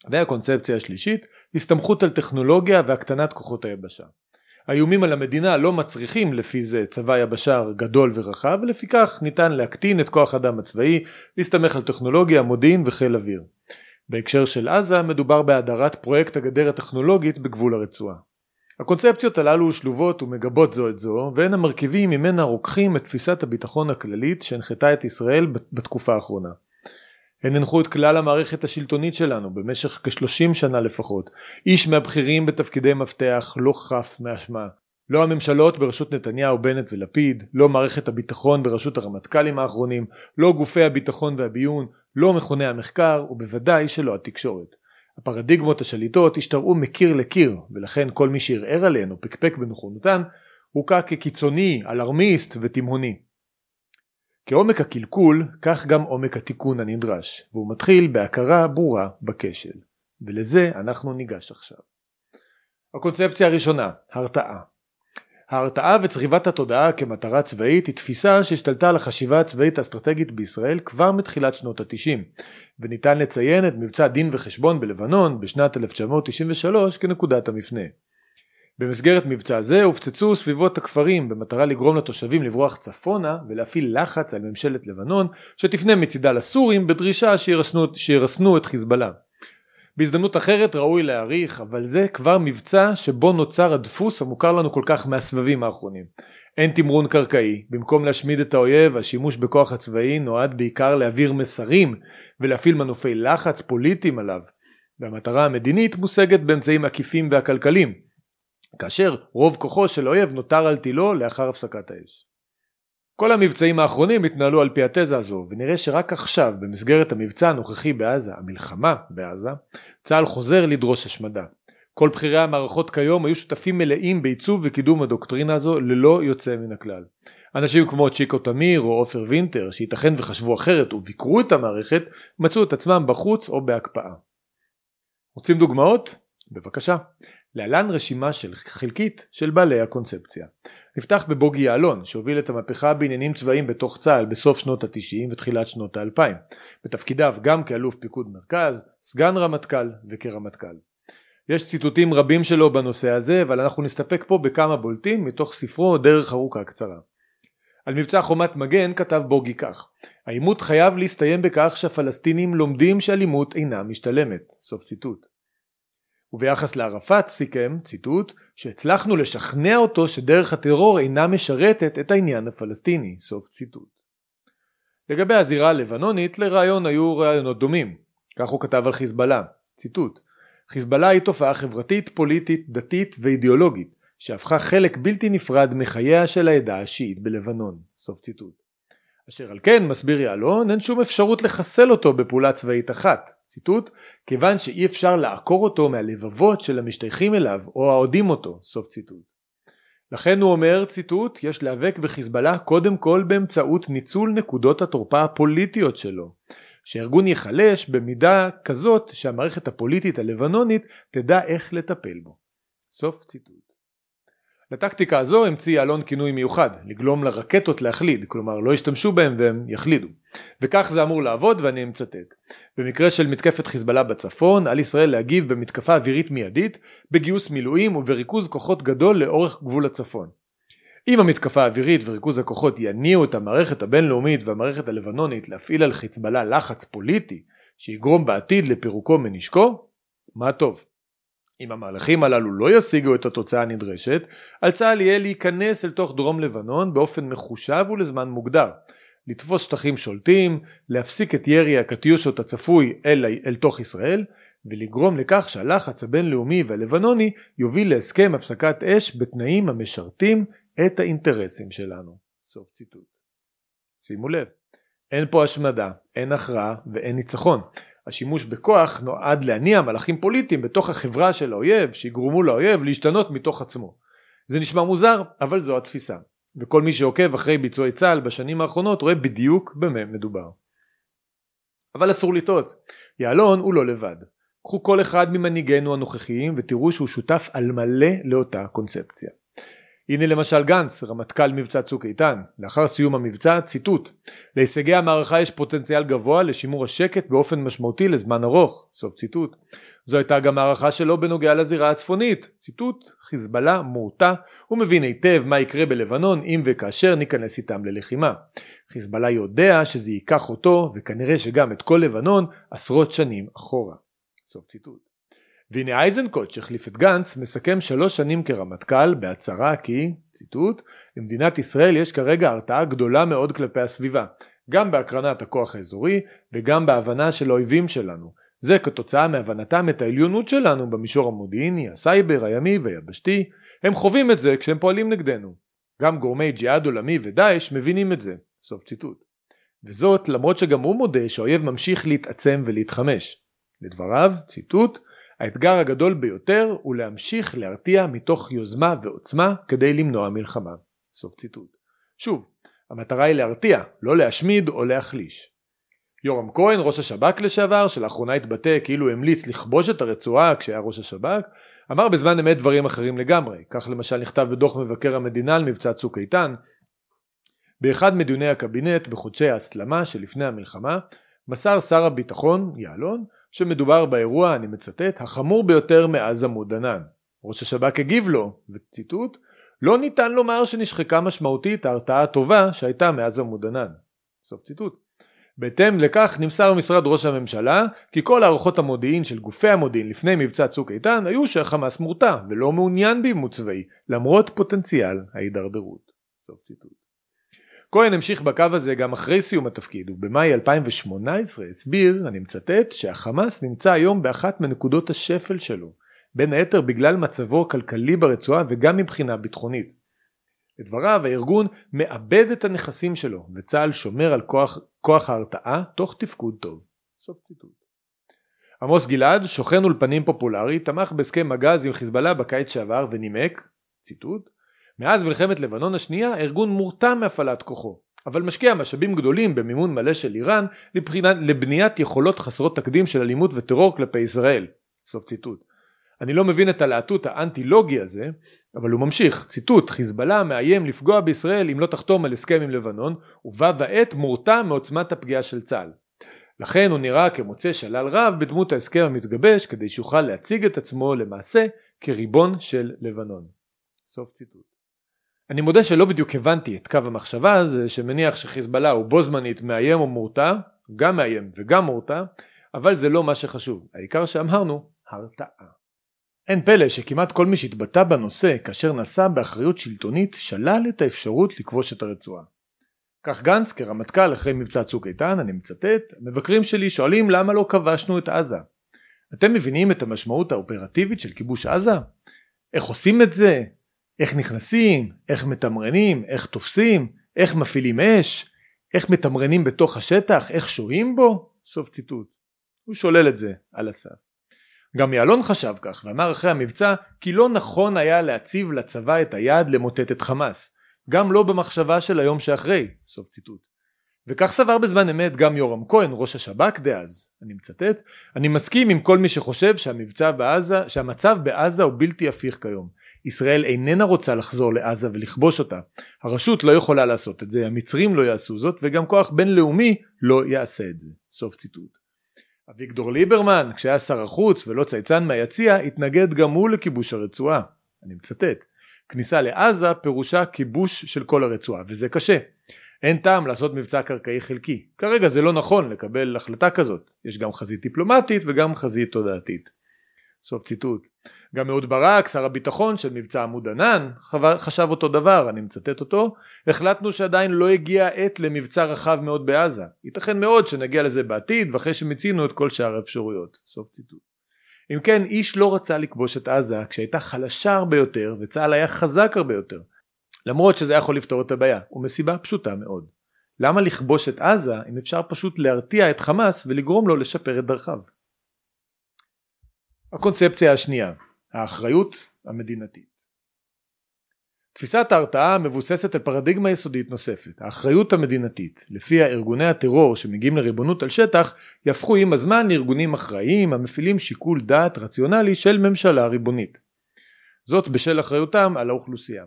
A: והקונספציה השלישית, הסתמכות על טכנולוגיה והקטנת כוחות היבשה. האיומים על המדינה לא מצריכים לפי זה צבא יבשה גדול ורחב ולפיכך ניתן להקטין את כוח אדם הצבאי, להסתמך על טכנולוגיה, מודיעין וחיל אוויר. בהקשר של עזה מדובר בהדרת פרויקט הגדר הטכנולוגית בגבול הרצועה. הקונספציות הללו שלובות ומגבות זו את זו והן המרכיבים ממנה רוקחים את תפיסת הביטחון הכללית שהנחתה את ישראל בתקופה האחרונה. הן הנחו את כלל המערכת השלטונית שלנו במשך כשלושים שנה לפחות. איש מהבכירים בתפקידי מפתח לא חף מאשמה. לא הממשלות בראשות נתניהו, בנט ולפיד, לא מערכת הביטחון בראשות הרמטכ"לים האחרונים, לא גופי הביטחון והביון, לא מכוני המחקר ובוודאי שלא התקשורת. הפרדיגמות השליטות השתרעו מקיר לקיר ולכן כל מי שערער עליהן או פקפק בנכונותן הוקע כקיצוני, אלרמיסט ותימהוני. כעומק הקלקול, כך גם עומק התיקון הנדרש, והוא מתחיל בהכרה ברורה בכשל. ולזה אנחנו ניגש עכשיו. הקונספציה הראשונה, הרתעה. ההרתעה וצריבת התודעה כמטרה צבאית היא תפיסה שהשתלטה על החשיבה הצבאית האסטרטגית בישראל כבר מתחילת שנות התשעים וניתן לציין את מבצע דין וחשבון בלבנון בשנת 1993 כנקודת המפנה. במסגרת מבצע זה הופצצו סביבות הכפרים במטרה לגרום לתושבים לברוח צפונה ולהפעיל לחץ על ממשלת לבנון שתפנה מצידה לסורים בדרישה שירסנו, שירסנו את חיזבאללה. בהזדמנות אחרת ראוי להעריך אבל זה כבר מבצע שבו נוצר הדפוס המוכר לנו כל כך מהסבבים האחרונים. אין תמרון קרקעי, במקום להשמיד את האויב השימוש בכוח הצבאי נועד בעיקר להעביר מסרים ולהפעיל מנופי לחץ פוליטיים עליו והמטרה המדינית מושגת באמצעים עקיפים והכלכליים כאשר רוב כוחו של האויב נותר על תילו לאחר הפסקת האש. כל המבצעים האחרונים התנהלו על פי התזה הזו, ונראה שרק עכשיו, במסגרת המבצע הנוכחי בעזה, המלחמה בעזה, צה"ל חוזר לדרוש השמדה. כל בכירי המערכות כיום היו שותפים מלאים בעיצוב וקידום הדוקטרינה הזו ללא יוצא מן הכלל. אנשים כמו צ'יקו תמיר או עופר וינטר שייתכן וחשבו אחרת וביקרו את המערכת מצאו את עצמם בחוץ או בהקפאה. רוצים דוגמאות? בבקשה. להלן רשימה של חלקית של בעלי הקונספציה. נפתח בבוגי יעלון שהוביל את המהפכה בעניינים צבאיים בתוך צה"ל בסוף שנות ה-90 ותחילת שנות ה-2000 בתפקידיו גם כאלוף פיקוד מרכז, סגן רמטכ"ל וכרמטכ"ל. יש ציטוטים רבים שלו בנושא הזה אבל אנחנו נסתפק פה בכמה בולטים מתוך ספרו דרך ארוכה קצרה. על מבצע חומת מגן כתב בוגי כך העימות חייב להסתיים בכך שהפלסטינים לומדים שאלימות אינה משתלמת סוף ציטוט וביחס לערפאת סיכם, ציטוט, שהצלחנו לשכנע אותו שדרך הטרור אינה משרתת את העניין הפלסטיני, סוף ציטוט. לגבי הזירה הלבנונית, לרעיון היו רעיונות דומים. כך הוא כתב על חיזבאללה, ציטוט: חיזבאללה היא תופעה חברתית, פוליטית, דתית ואידיאולוגית, שהפכה חלק בלתי נפרד מחייה של העדה השיעית בלבנון. סוף ציטוט. אשר על כן, מסביר יעלון, אין שום אפשרות לחסל אותו בפעולה צבאית אחת. ציטוט, כיוון שאי אפשר לעקור אותו מהלבבות של המשתייכים אליו או האוהדים אותו. סוף ציטוט. לכן הוא אומר, ציטוט, יש להיאבק בחיזבאללה קודם כל באמצעות ניצול נקודות התורפה הפוליטיות שלו. שהארגון ייחלש במידה כזאת שהמערכת הפוליטית הלבנונית תדע איך לטפל בו. סוף ציטוט. לטקטיקה הזו המציא יעלון כינוי מיוחד, לגלום לרקטות להחליד, כלומר לא ישתמשו בהם והם יחלידו. וכך זה אמור לעבוד ואני מצטט. במקרה של מתקפת חיזבאללה בצפון, על ישראל להגיב במתקפה אווירית מיידית, בגיוס מילואים ובריכוז כוחות גדול לאורך גבול הצפון. אם המתקפה האווירית וריכוז הכוחות יניעו את המערכת הבינלאומית והמערכת הלבנונית להפעיל על חיזבאללה לחץ פוליטי שיגרום בעתיד לפירוקו מנשקו, מה טוב. אם המהלכים הללו לא ישיגו את התוצאה הנדרשת, על צה"ל יהיה להיכנס אל תוך דרום לבנון באופן מחושב ולזמן מוגדר. לתפוס שטחים שולטים, להפסיק את ירי הקטיושות הצפוי אל, אל תוך ישראל, ולגרום לכך שהלחץ הבינלאומי והלבנוני יוביל להסכם הפסקת אש בתנאים המשרתים את האינטרסים שלנו. סוף ציטוט. שימו לב, אין פה השמדה, אין הכרעה ואין ניצחון. השימוש בכוח נועד להניע מהלכים פוליטיים בתוך החברה של האויב שיגרמו לאויב להשתנות מתוך עצמו. זה נשמע מוזר אבל זו התפיסה וכל מי שעוקב אחרי ביצועי צה"ל בשנים האחרונות רואה בדיוק במה מדובר. אבל אסור לטעות, יעלון הוא לא לבד. קחו כל אחד ממנהיגינו הנוכחיים ותראו שהוא שותף על מלא לאותה קונספציה. הנה למשל גנץ, רמטכ"ל מבצע צוק איתן, לאחר סיום המבצע, ציטוט: להישגי המערכה יש פוטנציאל גבוה לשימור השקט באופן משמעותי לזמן ארוך, סוף ציטוט. זו הייתה גם הערכה שלו בנוגע לזירה הצפונית, ציטוט: חיזבאללה מורתע ומבין היטב מה יקרה בלבנון אם וכאשר ניכנס איתם ללחימה. חיזבאללה יודע שזה ייקח אותו וכנראה שגם את כל לבנון עשרות שנים אחורה. סוף ציטוט. והנה אייזנקוט שהחליף את גנץ מסכם שלוש שנים כרמטכ"ל בהצהרה כי, ציטוט, למדינת ישראל יש כרגע הרתעה גדולה מאוד כלפי הסביבה, גם בהקרנת הכוח האזורי וגם בהבנה של האויבים שלנו. זה כתוצאה מהבנתם את העליונות שלנו במישור המודיעיני, הסייבר, הימי והיבשתי. הם חווים את זה כשהם פועלים נגדנו. גם גורמי ג'יהאד עולמי ודאעש מבינים את זה. סוף ציטוט. וזאת למרות שגם הוא מודה שהאויב ממשיך להתעצם ולהתחמש. לדבריו, ציטוט, האתגר הגדול ביותר הוא להמשיך להרתיע מתוך יוזמה ועוצמה כדי למנוע מלחמה. סוף ציטוט. שוב, המטרה היא להרתיע, לא להשמיד או להחליש. יורם כהן, ראש השב"כ לשעבר, שלאחרונה התבטא כאילו המליץ לכבוש את הרצועה כשהיה ראש השב"כ, אמר בזמן אמת דברים אחרים לגמרי. כך למשל נכתב בדוח מבקר המדינה על מבצע צוק איתן. באחד מדיוני הקבינט בחודשי ההסלמה שלפני המלחמה, מסר שר הביטחון, יעלון, שמדובר באירוע, אני מצטט, החמור ביותר מאז עמוד ענן. ראש השב"כ הגיב לו, וציטוט, לא ניתן לומר שנשחקה משמעותית ההרתעה הטובה שהייתה מאז עמוד ענן. סוף ציטוט. בהתאם לכך נמסר במשרד ראש הממשלה כי כל הערכות המודיעין של גופי המודיעין לפני מבצע צוק איתן היו שהחמאס מורתע ולא מעוניין בעימות צבאי למרות פוטנציאל ההידרדרות. סוף ציטוט. כהן המשיך בקו הזה גם אחרי סיום התפקיד ובמאי 2018 הסביר, אני מצטט, שהחמאס נמצא היום באחת מנקודות השפל שלו, בין היתר בגלל מצבו הכלכלי ברצועה וגם מבחינה ביטחונית. לדבריו הארגון מאבד את הנכסים שלו וצה"ל שומר על כוח, כוח ההרתעה תוך תפקוד טוב. סוף ציטוט. עמוס גלעד, שוכן אולפנים פופולרי, תמך בהסכם הגז עם חיזבאללה בקיץ שעבר ונימק, ציטוט, מאז מלחמת לבנון השנייה הארגון מורתע מהפעלת כוחו, אבל משקיע משאבים גדולים במימון מלא של איראן לבחינת, לבניית יכולות חסרות תקדים של אלימות וטרור כלפי ישראל. סוף ציטוט. אני לא מבין את הלהטוט האנטי לוגי הזה, אבל הוא ממשיך, ציטוט, חיזבאללה מאיים לפגוע בישראל אם לא תחתום על הסכם עם לבנון, ובה בעת מורתע מעוצמת הפגיעה של צה"ל. לכן הוא נראה כמוצא שלל רב בדמות ההסכם המתגבש כדי שיוכל להציג את עצמו למעשה כריבון של לבנון. סוף ציטוט. אני מודה שלא בדיוק הבנתי את קו המחשבה הזה שמניח שחיזבאללה הוא בו זמנית מאיים או מורתע, גם מאיים וגם מורתע, אבל זה לא מה שחשוב, העיקר שאמרנו הרתעה. אין פלא שכמעט כל מי שהתבטא בנושא כאשר נשא באחריות שלטונית שלל את האפשרות לכבוש את הרצועה. כך גנץ כרמטכ"ל אחרי מבצע צוק איתן, אני מצטט, המבקרים שלי שואלים למה לא כבשנו את עזה. אתם מבינים את המשמעות האופרטיבית של כיבוש עזה? איך עושים את זה? איך נכנסים? איך מתמרנים? איך תופסים? איך מפעילים אש? איך מתמרנים בתוך השטח? איך שוהים בו? סוף ציטוט. הוא שולל את זה על הסף. גם יעלון חשב כך ואמר אחרי המבצע כי לא נכון היה להציב לצבא את היעד למוטט את חמאס. גם לא במחשבה של היום שאחרי, סוף ציטוט. וכך סבר בזמן אמת גם יורם כהן, ראש השב"כ דאז, אני מצטט, אני מסכים עם כל מי שחושב שהמבצע בעזה, שהמצב בעזה הוא בלתי הפיך כיום. ישראל איננה רוצה לחזור לעזה ולכבוש אותה. הרשות לא יכולה לעשות את זה, המצרים לא יעשו זאת, וגם כוח בינלאומי לא יעשה את זה. סוף ציטוט. אביגדור ליברמן, כשהיה שר החוץ ולא צייצן מהיציע, התנגד גם הוא לכיבוש הרצועה. אני מצטט. כניסה לעזה פירושה כיבוש של כל הרצועה וזה קשה. אין טעם לעשות מבצע קרקעי חלקי. כרגע זה לא נכון לקבל החלטה כזאת. יש גם חזית דיפלומטית וגם חזית תודעתית. סוף ציטוט. גם אהוד ברק, שר הביטחון של מבצע עמוד ענן, חשב אותו דבר, אני מצטט אותו, החלטנו שעדיין לא הגיעה עת למבצע רחב מאוד בעזה. ייתכן מאוד שנגיע לזה בעתיד ואחרי שמיצינו את כל שאר האפשרויות. סוף ציטוט. אם כן איש לא רצה לכבוש את עזה כשהייתה חלשה הרבה יותר וצה"ל היה חזק הרבה יותר למרות שזה יכול לפתור את הבעיה ומסיבה פשוטה מאוד למה לכבוש את עזה אם אפשר פשוט להרתיע את חמאס ולגרום לו לשפר את דרכיו הקונספציה השנייה האחריות המדינתית תפיסת ההרתעה מבוססת על פרדיגמה יסודית נוספת, האחריות המדינתית, לפיה ארגוני הטרור שמגיעים לריבונות על שטח יהפכו עם הזמן לארגונים אחראיים המפעילים שיקול דעת רציונלי של ממשלה ריבונית. זאת בשל אחריותם על האוכלוסייה.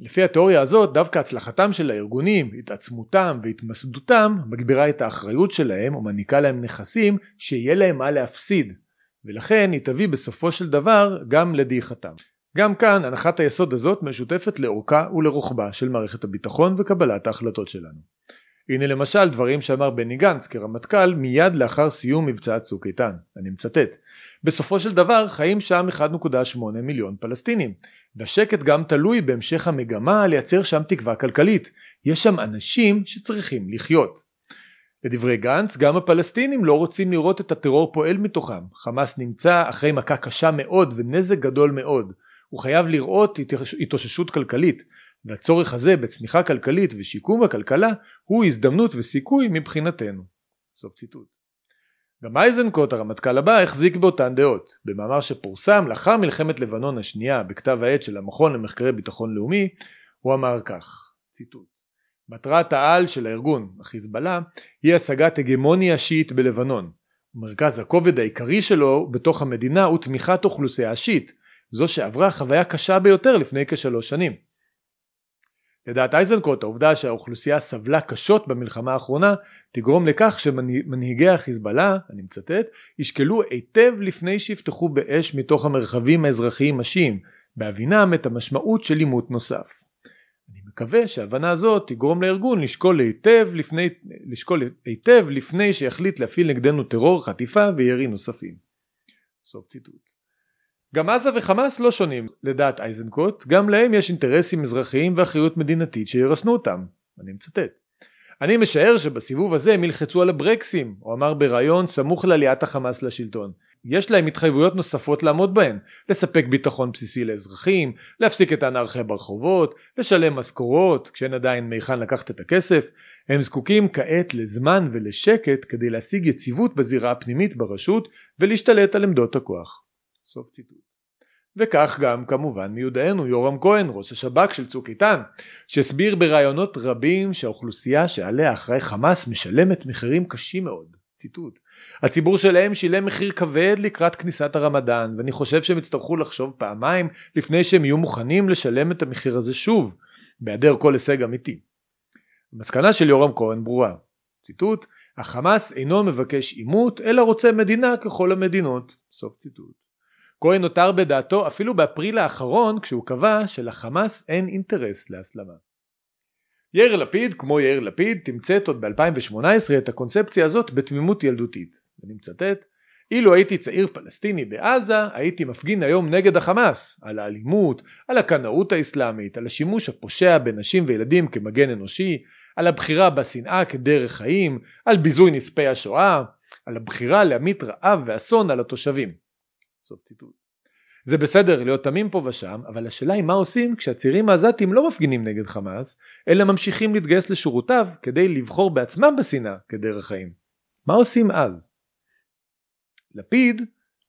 A: לפי התיאוריה הזאת דווקא הצלחתם של הארגונים, התעצמותם והתמסדותם מגבירה את האחריות שלהם ומעניקה להם נכסים שיהיה להם מה להפסיד ולכן היא תביא בסופו של דבר גם לדעיכתם. גם כאן הנחת היסוד הזאת משותפת לאורכה ולרוחבה של מערכת הביטחון וקבלת ההחלטות שלנו. הנה למשל דברים שאמר בני גנץ כרמטכ"ל מיד לאחר סיום מבצע צוק איתן, אני מצטט: בסופו של דבר חיים שם 1.8 מיליון פלסטינים, והשקט גם תלוי בהמשך המגמה לייצר שם תקווה כלכלית, יש שם אנשים שצריכים לחיות. לדברי גנץ, גם הפלסטינים לא רוצים לראות את הטרור פועל מתוכם. חמאס נמצא אחרי מכה קשה מאוד ונזק גדול מאוד. הוא חייב לראות התאוששות כלכלית והצורך הזה בצמיחה כלכלית ושיקום הכלכלה הוא הזדמנות וסיכוי מבחינתנו. סוף ציטוט. גם אייזנקוט הרמטכ"ל הבא החזיק באותן דעות. במאמר שפורסם לאחר מלחמת לבנון השנייה בכתב העת של המכון למחקרי ביטחון לאומי הוא אמר כך ציטוט מטרת העל של הארגון החיזבאללה היא השגת הגמוניה שיעית בלבנון. מרכז הכובד העיקרי שלו בתוך המדינה הוא תמיכת אוכלוסייה שיעית זו שעברה חוויה קשה ביותר לפני כשלוש שנים. לדעת אייזנקוט העובדה שהאוכלוסייה סבלה קשות במלחמה האחרונה תגרום לכך שמנהיגי החיזבאללה, אני מצטט, ישקלו היטב לפני שיפתחו באש מתוך המרחבים האזרחיים השיעים, בהבינם את המשמעות של עימות נוסף. מקווה שההבנה הזאת תגרום לארגון לשקול היטב לפני, לשקול היטב לפני שיחליט להפעיל נגדנו טרור, חטיפה וירי נוספים. סוף ציטוט. גם עזה וחמאס לא שונים לדעת אייזנקוט, גם להם יש אינטרסים אזרחיים ואחריות מדינתית שירסנו אותם. אני מצטט. אני משער שבסיבוב הזה הם ילחצו על הברקסים, הוא אמר בריאיון סמוך לעליית החמאס לשלטון. יש להם התחייבויות נוספות לעמוד בהן, לספק ביטחון בסיסי לאזרחים, להפסיק את האנרכיה ברחובות, לשלם משכורות, כשאין עדיין מהיכן לקחת את הכסף, הם זקוקים כעת לזמן ולשקט כדי להשיג יציבות בזירה הפנימית ברשות ולהשתלט על עמדות הכוח. סוף ציטוט. וכך גם כמובן מיודענו יורם כהן ראש השב"כ של צוק איתן שהסביר בראיונות רבים שהאוכלוסייה שעליה אחראי חמאס משלמת מחירים קשים מאוד ציטוט הציבור שלהם שילם מחיר כבד לקראת כניסת הרמדאן ואני חושב שהם יצטרכו לחשוב פעמיים לפני שהם יהיו מוכנים לשלם את המחיר הזה שוב בהיעדר כל הישג אמיתי. המסקנה של יורם כהן ברורה ציטוט החמאס אינו מבקש עימות אלא רוצה מדינה ככל המדינות סוף ציטוט כהן נותר בדעתו אפילו באפריל האחרון כשהוא קבע שלחמאס אין אינטרס להסלמה. יאיר לפיד כמו יאיר לפיד תמצת עוד ב-2018 את הקונספציה הזאת בתמימות ילדותית. ואני מצטט אילו הייתי צעיר פלסטיני בעזה הייתי מפגין היום נגד החמאס על האלימות, על הקנאות האסלאמית, על השימוש הפושע בנשים וילדים כמגן אנושי, על הבחירה בשנאה כדרך חיים, על ביזוי נספי השואה, על הבחירה להמיט רעב ואסון על התושבים. סוף ציטוט. זה בסדר להיות תמים פה ושם, אבל השאלה היא מה עושים כשהצעירים העזתים לא מפגינים נגד חמאס, אלא ממשיכים להתגייס לשורותיו כדי לבחור בעצמם בשנאה כדרך חיים. מה עושים אז? לפיד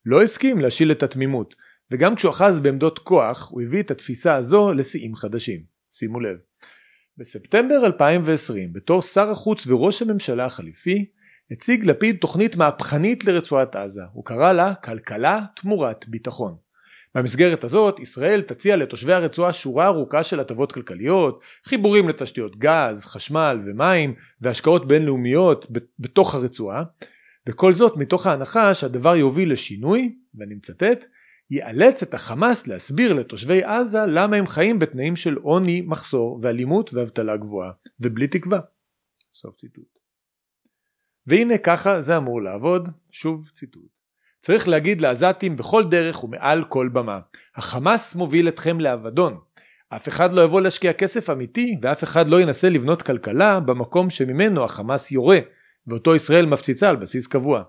A: לא הסכים להשיל את התמימות, וגם כשהוא אחז בעמדות כוח, הוא הביא את התפיסה הזו לשיאים חדשים. שימו לב. בספטמבר 2020, בתור שר החוץ וראש הממשלה החליפי, הציג לפיד תוכנית מהפכנית לרצועת עזה, הוא קרא לה כלכלה תמורת ביטחון. במסגרת הזאת ישראל תציע לתושבי הרצועה שורה ארוכה של הטבות כלכליות, חיבורים לתשתיות גז, חשמל ומים והשקעות בינלאומיות בתוך הרצועה, וכל זאת מתוך ההנחה שהדבר יוביל לשינוי, ואני מצטט, יאלץ את החמאס להסביר לתושבי עזה למה הם חיים בתנאים של עוני, מחסור ואלימות ואבטלה גבוהה, ובלי תקווה. סוף ציטוט. והנה ככה זה אמור לעבוד, שוב ציטוט. צריך להגיד לעזתים בכל דרך ומעל כל במה, החמאס מוביל אתכם לאבדון. אף אחד לא יבוא להשקיע כסף אמיתי ואף אחד לא ינסה לבנות כלכלה במקום שממנו החמאס יורה ואותו ישראל מפציצה על בסיס קבוע.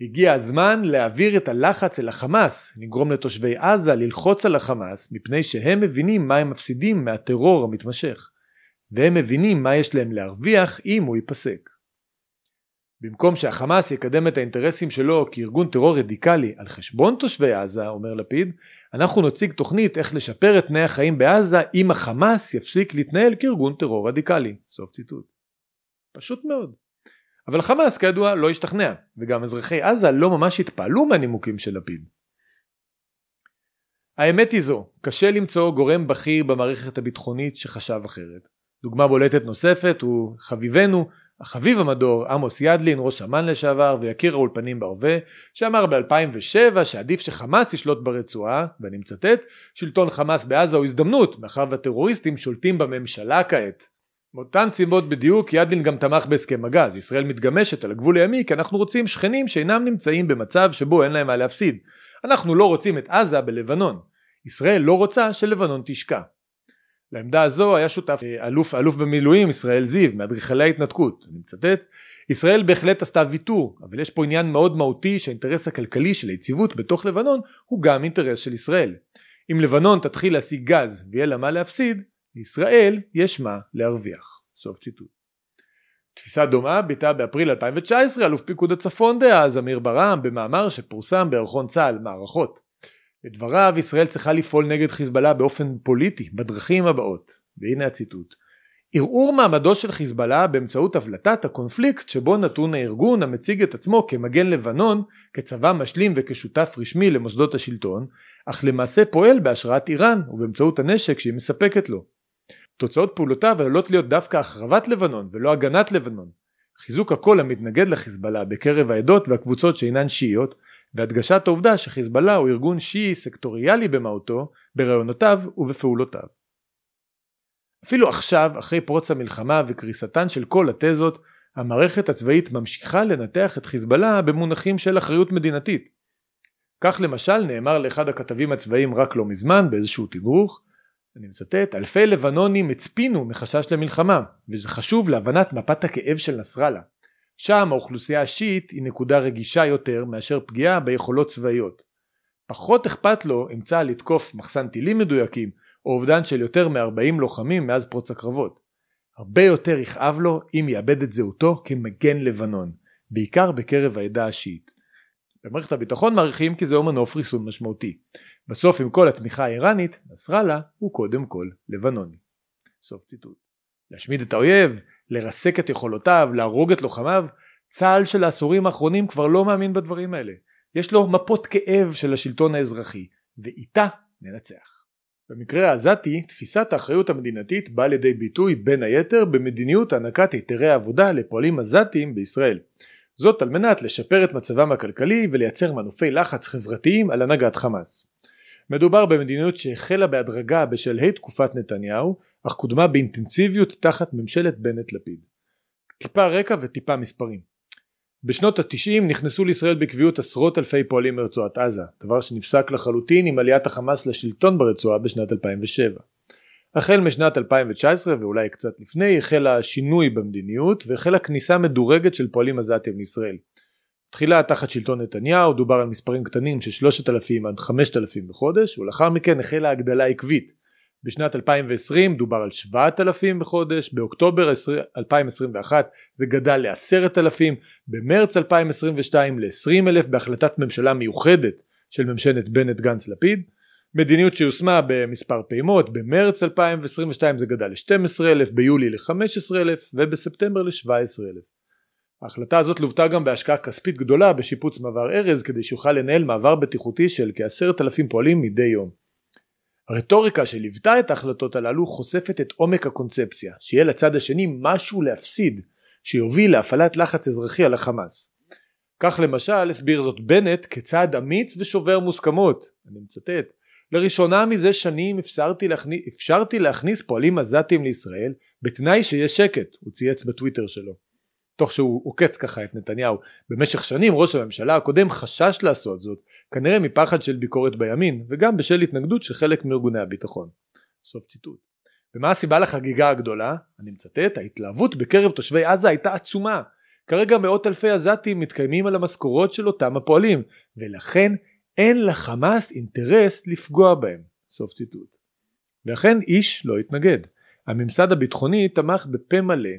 A: הגיע הזמן להעביר את הלחץ אל החמאס, לגרום לתושבי עזה ללחוץ על החמאס מפני שהם מבינים מה הם מפסידים מהטרור המתמשך והם מבינים מה יש להם להרוויח אם הוא ייפסק. במקום שהחמאס יקדם את האינטרסים שלו כארגון טרור רדיקלי על חשבון תושבי עזה, אומר לפיד, אנחנו נציג תוכנית איך לשפר את תנאי החיים בעזה אם החמאס יפסיק להתנהל כארגון טרור רדיקלי. סוף ציטוט. פשוט מאוד. אבל חמאס כידוע לא השתכנע, וגם אזרחי עזה לא ממש התפעלו מהנימוקים של לפיד. האמת היא זו, קשה למצוא גורם בכיר במערכת הביטחונית שחשב אחרת. דוגמה בולטת נוספת הוא חביבנו החביב המדור עמוס ידלין ראש אמ"ן לשעבר ויקיר האולפנים בהווה שאמר ב-2007 שעדיף שחמאס ישלוט ברצועה ואני מצטט שלטון חמאס בעזה הוא הזדמנות מאחר והטרוריסטים שולטים בממשלה כעת. מאותן סיבות בדיוק ידלין גם תמך בהסכם הגז. ישראל מתגמשת על הגבול הימי כי אנחנו רוצים שכנים שאינם נמצאים במצב שבו אין להם מה להפסיד. אנחנו לא רוצים את עזה בלבנון. ישראל לא רוצה שלבנון תשקע לעמדה הזו היה שותף אה, אלוף אלוף במילואים ישראל זיו מאדריכלי ההתנתקות. אני מצטט ישראל בהחלט עשתה ויתור אבל יש פה עניין מאוד מהותי שהאינטרס הכלכלי של היציבות בתוך לבנון הוא גם אינטרס של ישראל. אם לבנון תתחיל להשיג גז ויהיה לה מה להפסיד לישראל יש מה להרוויח. סוף ציטוט. תפיסה דומה ביטא באפריל 2019 אלוף פיקוד הצפון דאז אמיר ברם במאמר שפורסם בערכון צה"ל מערכות לדבריו ישראל צריכה לפעול נגד חיזבאללה באופן פוליטי בדרכים הבאות והנה הציטוט ערעור מעמדו של חיזבאללה באמצעות הבלטת הקונפליקט שבו נתון הארגון המציג את עצמו כמגן לבנון כצבא משלים וכשותף רשמי למוסדות השלטון אך למעשה פועל בהשראת איראן ובאמצעות הנשק שהיא מספקת לו. תוצאות פעולותיו עלולות להיות דווקא החרבת לבנון ולא הגנת לבנון. חיזוק הקול המתנגד לחיזבאללה בקרב העדות והקבוצות שאינן שיעיות והדגשת העובדה שחיזבאללה הוא ארגון שיעי סקטוריאלי במהותו, ברעיונותיו ובפעולותיו. אפילו עכשיו, אחרי פרוץ המלחמה וקריסתן של כל התזות, המערכת הצבאית ממשיכה לנתח את חיזבאללה במונחים של אחריות מדינתית. כך למשל נאמר לאחד הכתבים הצבאיים רק לא מזמן באיזשהו תדרוך, אני מצטט, אלפי לבנונים הצפינו מחשש למלחמה, וזה חשוב להבנת מפת הכאב של נסראללה. שם האוכלוסייה השיעית היא נקודה רגישה יותר מאשר פגיעה ביכולות צבאיות. פחות אכפת לו אם צה"ל יתקוף מחסן טילים מדויקים או אובדן של יותר מ-40 לוחמים מאז פרוץ הקרבות. הרבה יותר יכאב לו אם יאבד את זהותו כמגן לבנון, בעיקר בקרב העדה השיעית. במערכת הביטחון מעריכים כי זהו מנוף ריסון משמעותי. בסוף עם כל התמיכה האיראנית, נסראללה הוא קודם כל לבנוני. סוף ציטוט. להשמיד את האויב, לרסק את יכולותיו, להרוג את לוחמיו, צה"ל של העשורים האחרונים כבר לא מאמין בדברים האלה. יש לו מפות כאב של השלטון האזרחי, ואיתה ננצח. במקרה העזתי, תפיסת האחריות המדינתית באה לידי ביטוי בין היתר במדיניות הענקת היתרי עבודה לפועלים עזתיים בישראל. זאת על מנת לשפר את מצבם הכלכלי ולייצר מנופי לחץ חברתיים על הנהגת חמאס. מדובר במדיניות שהחלה בהדרגה בשלהי תקופת נתניהו, אך קודמה באינטנסיביות תחת ממשלת בנט-לפיד. טיפה רקע וטיפה מספרים. בשנות התשעים נכנסו לישראל בקביעות עשרות אלפי פועלים מרצועת עזה, דבר שנפסק לחלוטין עם עליית החמאס לשלטון ברצועה בשנת 2007. החל משנת 2019 ואולי קצת לפני החל השינוי במדיניות והחלה כניסה מדורגת של פועלים עזתים לישראל. תחילה תחת שלטון נתניהו דובר על מספרים קטנים של 3,000 עד 5,000 בחודש ולאחר מכן החלה הגדלה עקבית בשנת 2020 דובר על 7,000 בחודש, באוקטובר 2021 זה גדל ל-10,000, במרץ 2022 ל-20,000 בהחלטת ממשלה מיוחדת של ממשלת בנט גנץ לפיד, מדיניות שיושמה במספר פעימות, במרץ 2022 זה גדל ל-12,000, ביולי ל-15,000 ובספטמבר ל-17,000. ההחלטה הזאת לוותה גם בהשקעה כספית גדולה בשיפוץ מעבר ארז כדי שיוכל לנהל מעבר בטיחותי של כ-10,000 פועלים מדי יום. הרטוריקה שליוותה את ההחלטות הללו חושפת את עומק הקונספציה, שיהיה לצד השני משהו להפסיד, שיוביל להפעלת לחץ אזרחי על החמאס. כך למשל הסביר זאת בנט כצעד אמיץ ושובר מוסכמות, אני מצטט, לראשונה מזה שנים אפשרתי להכניס, אפשרתי להכניס פועלים עזתים לישראל בתנאי שיהיה שקט, הוא צייץ בטוויטר שלו. תוך שהוא עוקץ ככה את נתניהו. במשך שנים ראש הממשלה הקודם חשש לעשות זאת, כנראה מפחד של ביקורת בימין, וגם בשל התנגדות של חלק מארגוני הביטחון. סוף ציטוט. ומה הסיבה לחגיגה הגדולה? אני מצטט, ההתלהבות בקרב תושבי עזה הייתה עצומה. כרגע מאות אלפי עזתים מתקיימים על המשכורות של אותם הפועלים, ולכן אין לחמאס אינטרס לפגוע בהם. סוף ציטוט. ואכן איש לא התנגד. הממסד הביטחוני תמך בפה מלא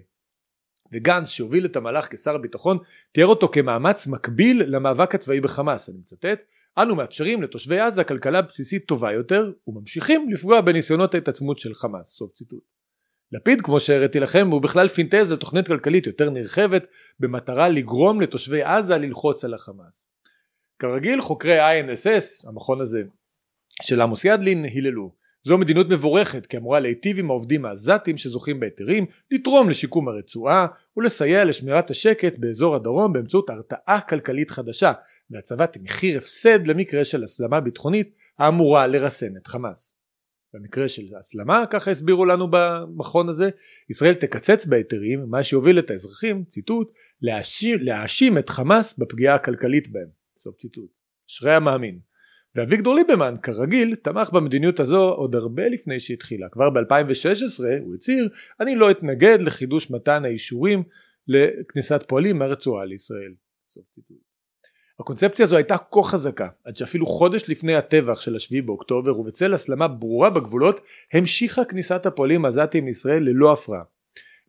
A: וגנץ שהוביל את המהלך כשר הביטחון תיאר אותו כמאמץ מקביל למאבק הצבאי בחמאס אני מצטט אנו מאפשרים לתושבי עזה כלכלה בסיסית טובה יותר וממשיכים לפגוע בניסיונות ההתעצמות של חמאס סוף ציטוט. לפיד כמו שהראיתי לכם הוא בכלל פינטז לתוכנית כלכלית יותר נרחבת במטרה לגרום לתושבי עזה ללחוץ על החמאס. כרגיל חוקרי INSS המכון הזה של עמוס ידלין היללו זו מדיניות מבורכת כי אמורה להיטיב עם העובדים העזתים שזוכים בהיתרים, לתרום לשיקום הרצועה ולסייע לשמירת השקט באזור הדרום באמצעות הרתעה כלכלית חדשה והצבת מחיר הפסד למקרה של הסלמה ביטחונית האמורה לרסן את חמאס. במקרה של הסלמה, ככה הסבירו לנו במכון הזה, ישראל תקצץ בהיתרים, מה שיוביל את האזרחים, ציטוט, להאשים, את חמאס בפגיעה הכלכלית בהם. סוף ציטוט. אשרי המאמין. ואביגדור ליברמן כרגיל תמך במדיניות הזו עוד הרבה לפני שהתחילה. כבר ב-2016 הוא הצהיר אני לא אתנגד לחידוש מתן האישורים לכניסת פועלים מהרצועה לישראל. הקונספציה הזו הייתה כה חזקה עד שאפילו חודש לפני הטבח של השביעי באוקטובר ובצל הסלמה ברורה בגבולות המשיכה כניסת הפועלים העזתיים לישראל ללא הפרעה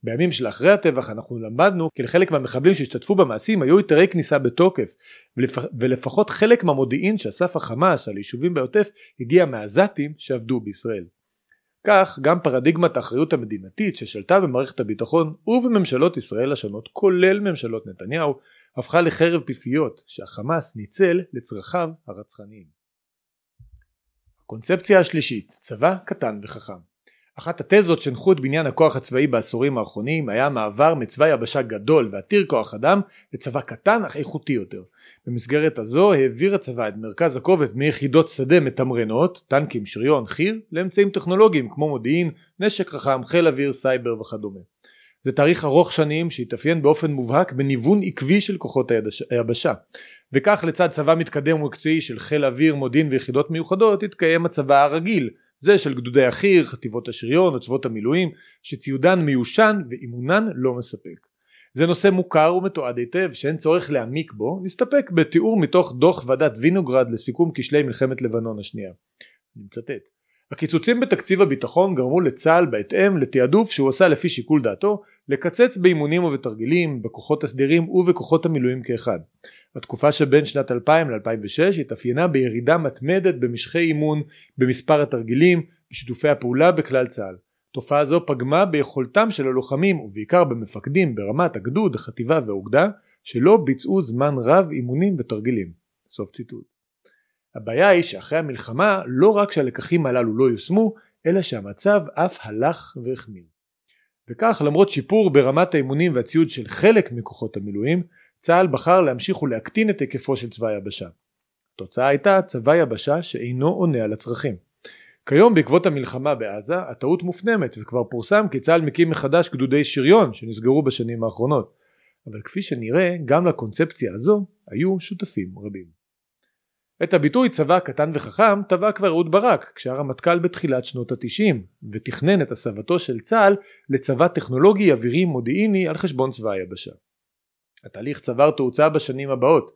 A: בימים של אחרי הטבח אנחנו למדנו כי לחלק מהמחבלים שהשתתפו במעשים היו היתרי כניסה בתוקף ולפח, ולפחות חלק מהמודיעין שאסף החמאס על יישובים בעוטף הגיע מהעזתים שעבדו בישראל. כך גם פרדיגמת האחריות המדינתית ששלטה במערכת הביטחון ובממשלות ישראל השונות כולל ממשלות נתניהו הפכה לחרב פיפיות שהחמאס ניצל לצרכיו הרצחניים. הקונספציה השלישית צבא קטן וחכם אחת התזות שהנחו את בניין הכוח הצבאי בעשורים האחרונים היה מעבר מצבא יבשה גדול ועתיר כוח אדם לצבא קטן אך איכותי יותר. במסגרת הזו העביר הצבא את מרכז הכובד מיחידות שדה מתמרנות, טנקים, שריון, חי"ר, לאמצעים טכנולוגיים כמו מודיעין, נשק חכם, חיל אוויר, סייבר וכדומה. זה תאריך ארוך שנים שהתאפיין באופן מובהק בניוון עקבי של כוחות היבשה וכך לצד צבא מתקדם ומקצועי של חיל אוויר, מודיעין ויחידות מיוחדות התקיים הצבא הרגיל זה של גדודי החי"ר, חטיבות השריון, עוצבות המילואים, שציודן מיושן ואימונן לא מספק. זה נושא מוכר ומתועד היטב שאין צורך להעמיק בו, נסתפק בתיאור מתוך דוח ועדת וינוגרד לסיכום כשלי מלחמת לבנון השנייה. אני מצטט: הקיצוצים בתקציב הביטחון גרמו לצה"ל בהתאם לתעדוף שהוא עשה לפי שיקול דעתו לקצץ באימונים ובתרגילים, בכוחות הסדירים ובכוחות המילואים כאחד. התקופה שבין שנת 2000 ל-2006 התאפיינה בירידה מתמדת במשכי אימון, במספר התרגילים, בשיתופי הפעולה בכלל צה"ל. תופעה זו פגמה ביכולתם של הלוחמים ובעיקר במפקדים ברמת הגדוד, החטיבה והאוגדה שלא ביצעו זמן רב אימונים ותרגילים. סוף ציטוט. הבעיה היא שאחרי המלחמה לא רק שהלקחים הללו לא יושמו אלא שהמצב אף הלך והחמיר. וכך למרות שיפור ברמת האימונים והציוד של חלק מכוחות המילואים צה"ל בחר להמשיך ולהקטין את היקפו של צבא היבשה. התוצאה הייתה צבא יבשה שאינו עונה על הצרכים. כיום בעקבות המלחמה בעזה הטעות מופנמת וכבר פורסם כי צה"ל מקים מחדש גדודי שריון שנסגרו בשנים האחרונות אבל כפי שנראה גם לקונספציה הזו היו שותפים רבים. את הביטוי צבא קטן וחכם טבע כבר אהוד ברק כשהרמטכ"ל בתחילת שנות התשעים ותכנן את הסבתו של צה"ל לצבא טכנולוגי אווירי מודיעיני על חשבון צבא היבשה. התהליך צבר תאוצה בשנים הבאות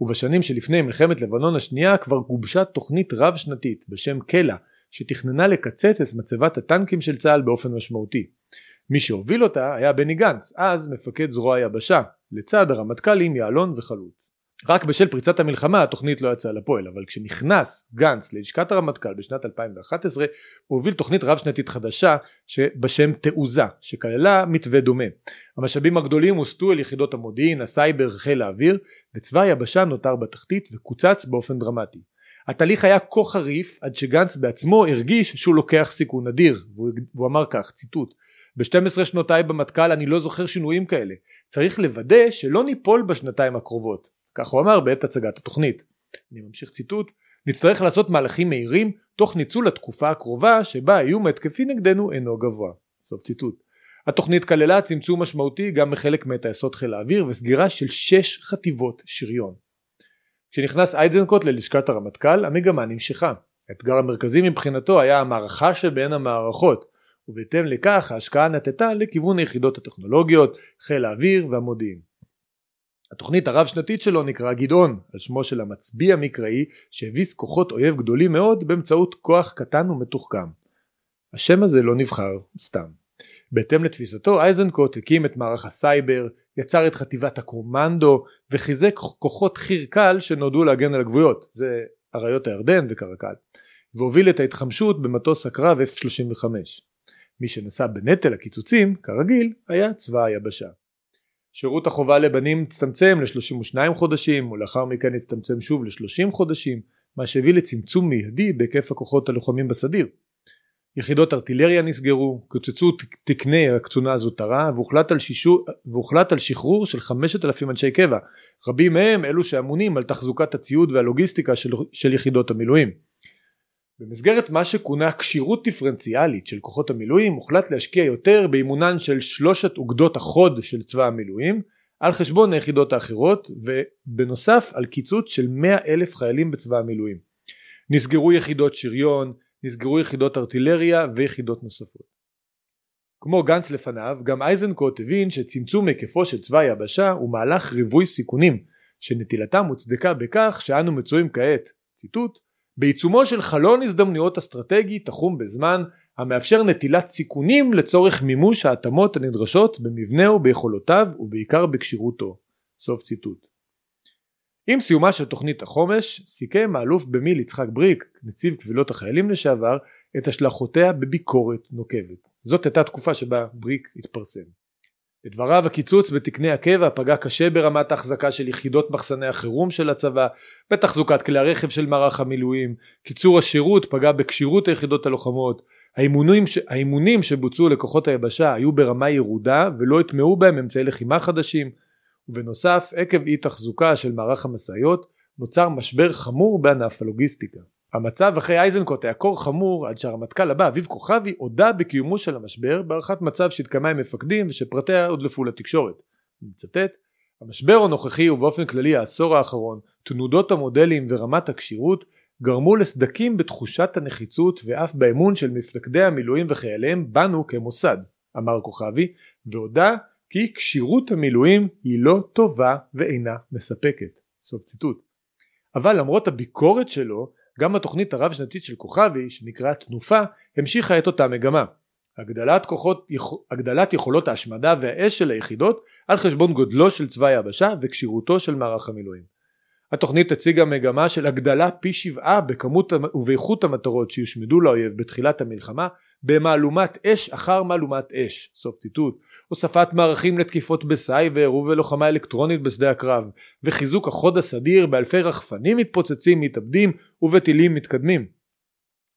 A: ובשנים שלפני מלחמת לבנון השנייה כבר גובשה תוכנית רב שנתית בשם קלע שתכננה לקצץ את מצבת הטנקים של צה"ל באופן משמעותי. מי שהוביל אותה היה בני גנץ, אז מפקד זרוע היבשה, לצד הרמטכ"לים יעלון וחלוץ. רק בשל פריצת המלחמה התוכנית לא יצאה לפועל, אבל כשנכנס גנץ ללשכת הרמטכ"ל בשנת 2011 הוא הוביל תוכנית רב שנתית חדשה בשם תעוזה, שכללה מתווה דומה. המשאבים הגדולים הוסטו אל יחידות המודיעין, הסייבר, חיל האוויר, וצבא היבשה נותר בתחתית וקוצץ באופן דרמטי. התהליך היה כה חריף עד שגנץ בעצמו הרגיש שהוא לוקח סיכון אדיר והוא אמר כך ציטוט ב-12 שנותיי במטכ"ל אני לא זוכר שינויים כאלה צריך לוודא שלא ניפול בשנתיים הקרובות כך הוא אמר בעת הצגת התוכנית אני ממשיך ציטוט נצטרך לעשות מהלכים מהירים תוך ניצול התקופה הקרובה שבה האיום ההתקפי נגדנו אינו גבוה סוף ציטוט התוכנית כללה צמצום משמעותי גם בחלק מטייסות חיל האוויר וסגירה של שש חטיבות שריון כשנכנס אייזנקוט ללשכת הרמטכ"ל המגמה נמשכה. האתגר המרכזי מבחינתו היה המערכה שבין המערכות ובהתאם לכך ההשקעה נטטה לכיוון היחידות הטכנולוגיות, חיל האוויר והמודיעין. התוכנית הרב שנתית שלו נקרא גדעון על שמו של המצביא המקראי שהביס כוחות אויב גדולים מאוד באמצעות כוח קטן ומתוחכם. השם הזה לא נבחר סתם. בהתאם לתפיסתו אייזנקוט הקים את מערך הסייבר, יצר את חטיבת הקומנדו וחיזק כוחות חי"ר קל שנועדו להגן על הגבולות, אריות הירדן וקרקל, והוביל את ההתחמשות במטוס הקרב F-35. מי שנשא בנטל הקיצוצים, כרגיל, היה צבא היבשה. שירות החובה לבנים הצטמצם ל-32 חודשים ולאחר מכן הצטמצם שוב ל-30 חודשים, מה שהביא לצמצום מיידי בהיקף הכוחות הלוחמים בסדיר. יחידות ארטילריה נסגרו, קוצצו תקני הקצונה הזוטרה והוחלט על, שישור, והוחלט על שחרור של 5,000 אנשי קבע, רבים מהם אלו שאמונים על תחזוקת הציוד והלוגיסטיקה של, של יחידות המילואים. במסגרת מה שכונה כשירות דיפרנציאלית של כוחות המילואים הוחלט להשקיע יותר באימונן של שלושת אוגדות החוד של צבא המילואים על חשבון היחידות האחרות ובנוסף על קיצוץ של 100 אלף חיילים בצבא המילואים. נסגרו יחידות שריון, נסגרו יחידות ארטילריה ויחידות נוספות. כמו גנץ לפניו, גם אייזנקוט הבין שצמצום היקפו של צבא היבשה הוא מהלך ריבוי סיכונים, שנטילתם הוצדקה בכך שאנו מצויים כעת, ציטוט, בעיצומו של חלון הזדמנויות אסטרטגי תחום בזמן המאפשר נטילת סיכונים לצורך מימוש ההתאמות הנדרשות במבנהו ביכולותיו ובעיקר בכשירותו. סוף ציטוט. עם סיומה של תוכנית החומש סיכם האלוף במיל יצחק בריק, נציב קבילות החיילים לשעבר, את השלכותיה בביקורת נוקבת. זאת הייתה תקופה שבה בריק התפרסם. לדבריו הקיצוץ בתקני הקבע פגע קשה ברמת ההחזקה של יחידות מחסני החירום של הצבא, בתחזוקת כלי הרכב של מערך המילואים, קיצור השירות פגע בכשירות היחידות הלוחמות, האימונים, ש... האימונים שבוצעו לכוחות היבשה היו ברמה ירודה ולא הטמעו בהם אמצעי לחימה חדשים, ובנוסף עקב אי תחזוקה של מערך המשאיות נוצר משבר חמור בענף הלוגיסטיקה. המצב אחרי אייזנקוט היה כה חמור עד שהרמטכ"ל הבא אביב כוכבי הודה בקיומו של המשבר בהערכת מצב שהתקיימה עם מפקדים ושפרטיה הודלפו לתקשורת. אני מצטט המשבר הנוכחי ובאופן כללי העשור האחרון תנודות המודלים ורמת הכשירות גרמו לסדקים בתחושת הנחיצות ואף באמון של מפקדי המילואים וחייליהם בנו כמוסד אמר כוכבי והודה כי כשירות המילואים היא לא טובה ואינה מספקת. סוף ציטוט. אבל למרות הביקורת שלו גם התוכנית הרב שנתית של כוכבי שנקראה תנופה המשיכה את אותה מגמה. הגדלת, כוחות, הגדלת יכולות ההשמדה והאש של היחידות על חשבון גודלו של צבא היבשה וכשירותו של מערך המילואים התוכנית הציגה מגמה של הגדלה פי שבעה בכמות ובאיכות המטרות שיושמדו לאויב בתחילת המלחמה במהלומת אש אחר מהלומת אש. סוף ציטוט. הוספת מערכים לתקיפות בסייבר ובלוחמה אלקטרונית בשדה הקרב וחיזוק החוד הסדיר באלפי רחפנים מתפוצצים מתאבדים ובטילים מתקדמים.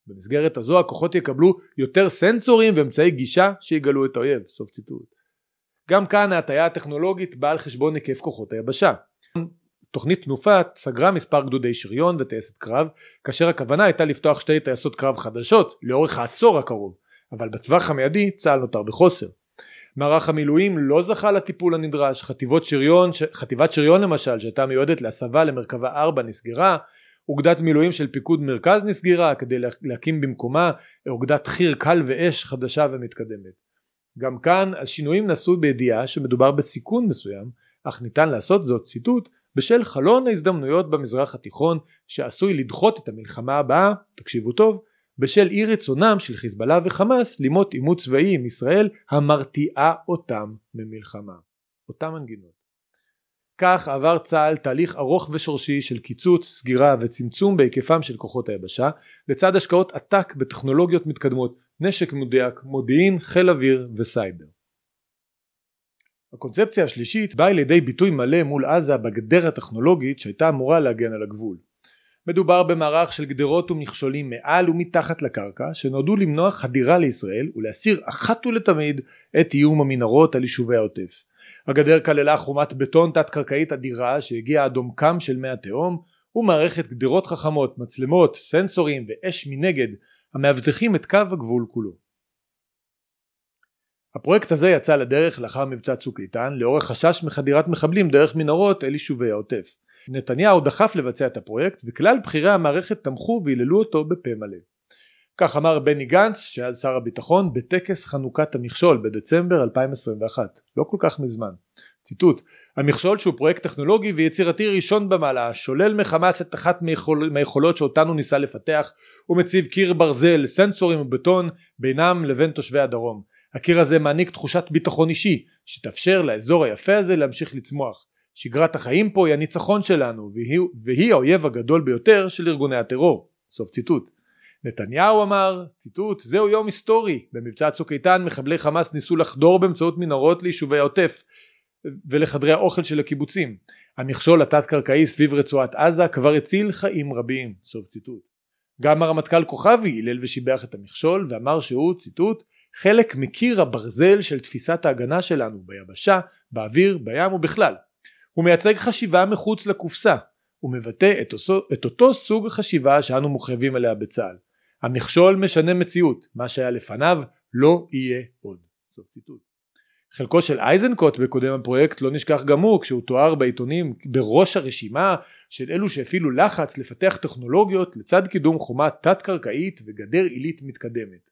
A: במסגרת הזו הכוחות יקבלו יותר סנסורים ואמצעי גישה שיגלו את האויב. סוף ציטוט. גם כאן ההטיה הטכנולוגית באה על חשבון היקף כוחות היבשה תוכנית תנופה סגרה מספר גדודי שריון וטייסת קרב כאשר הכוונה הייתה לפתוח שתי טייסות קרב חדשות לאורך העשור הקרוב אבל בטווח המיידי צה"ל נותר בחוסר. מערך המילואים לא זכה לטיפול הנדרש חטיבות שריון, חטיבת שריון למשל שהייתה מיועדת להסבה למרכבה 4 נסגרה אוגדת מילואים של פיקוד מרכז נסגרה כדי להקים במקומה אוגדת חי"ר קל ואש חדשה ומתקדמת. גם כאן השינויים נעשו בידיעה שמדובר בסיכון מסוים אך ניתן לעשות זאת ציטוט בשל חלון ההזדמנויות במזרח התיכון שעשוי לדחות את המלחמה הבאה, תקשיבו טוב, בשל אי רצונם של חיזבאללה וחמאס למות עימות צבאי עם ישראל המרתיעה אותם ממלחמה. אותם מנגינות. כך עבר צה"ל תהליך ארוך ושורשי של קיצוץ, סגירה וצמצום בהיקפם של כוחות היבשה לצד השקעות עתק בטכנולוגיות מתקדמות, נשק מדויק, מודיעין, חיל אוויר וסייבר. הקונספציה השלישית באה לידי ביטוי מלא מול עזה בגדר הטכנולוגית שהייתה אמורה להגן על הגבול. מדובר במערך של גדרות ומכשולים מעל ומתחת לקרקע שנועדו למנוע חדירה לישראל ולהסיר אחת ולתמיד את איום המנהרות על יישובי העוטף. הגדר כללה חומת בטון תת קרקעית אדירה שהגיעה עד עומקם של מי התהום ומערכת גדרות חכמות, מצלמות, סנסורים ואש מנגד המאבטחים את קו הגבול כולו. הפרויקט הזה יצא לדרך לאחר מבצע צוק איתן לאור החשש מחדירת מחבלים דרך מנהרות אל יישובי העוטף. נתניהו דחף לבצע את הפרויקט וכלל בכירי המערכת תמכו והיללו אותו בפה מלא. כך אמר בני גנץ שאז שר הביטחון בטקס חנוכת המכשול בדצמבר 2021 לא כל כך מזמן ציטוט המכשול שהוא פרויקט טכנולוגי ויצירתי ראשון במעלה שולל מחמאס את אחת מיכול, מהיכולות שאותנו ניסה לפתח ומציב קיר ברזל סנסורים ובטון בינם לבין תושבי הדרום הקיר הזה מעניק תחושת ביטחון אישי שתאפשר לאזור היפה הזה להמשיך לצמוח. שגרת החיים פה היא הניצחון שלנו והיא, והיא האויב הגדול ביותר של ארגוני הטרור. סוף ציטוט. נתניהו אמר, ציטוט, זהו יום היסטורי, במבצע צוק איתן מחבלי חמאס ניסו לחדור באמצעות מנהרות ליישובי העוטף ולחדרי האוכל של הקיבוצים. המכשול התת קרקעי סביב רצועת עזה כבר הציל חיים רבים. סוף ציטוט. גם הרמטכ"ל כוכבי הלל ושיבח את המכשול ואמר שהוא, ציטוט, חלק מקיר הברזל של תפיסת ההגנה שלנו ביבשה, באוויר, בים ובכלל. הוא מייצג חשיבה מחוץ לקופסה. הוא מבטא את, אותו, את אותו סוג חשיבה שאנו מחויבים אליה בצה"ל. המכשול משנה מציאות, מה שהיה לפניו לא יהיה עוד. סוף ציטוט. חלקו של אייזנקוט בקודם הפרויקט לא נשכח גם הוא כשהוא תואר בעיתונים בראש הרשימה של אלו שהפעילו לחץ לפתח טכנולוגיות לצד קידום חומה תת קרקעית וגדר עילית מתקדמת.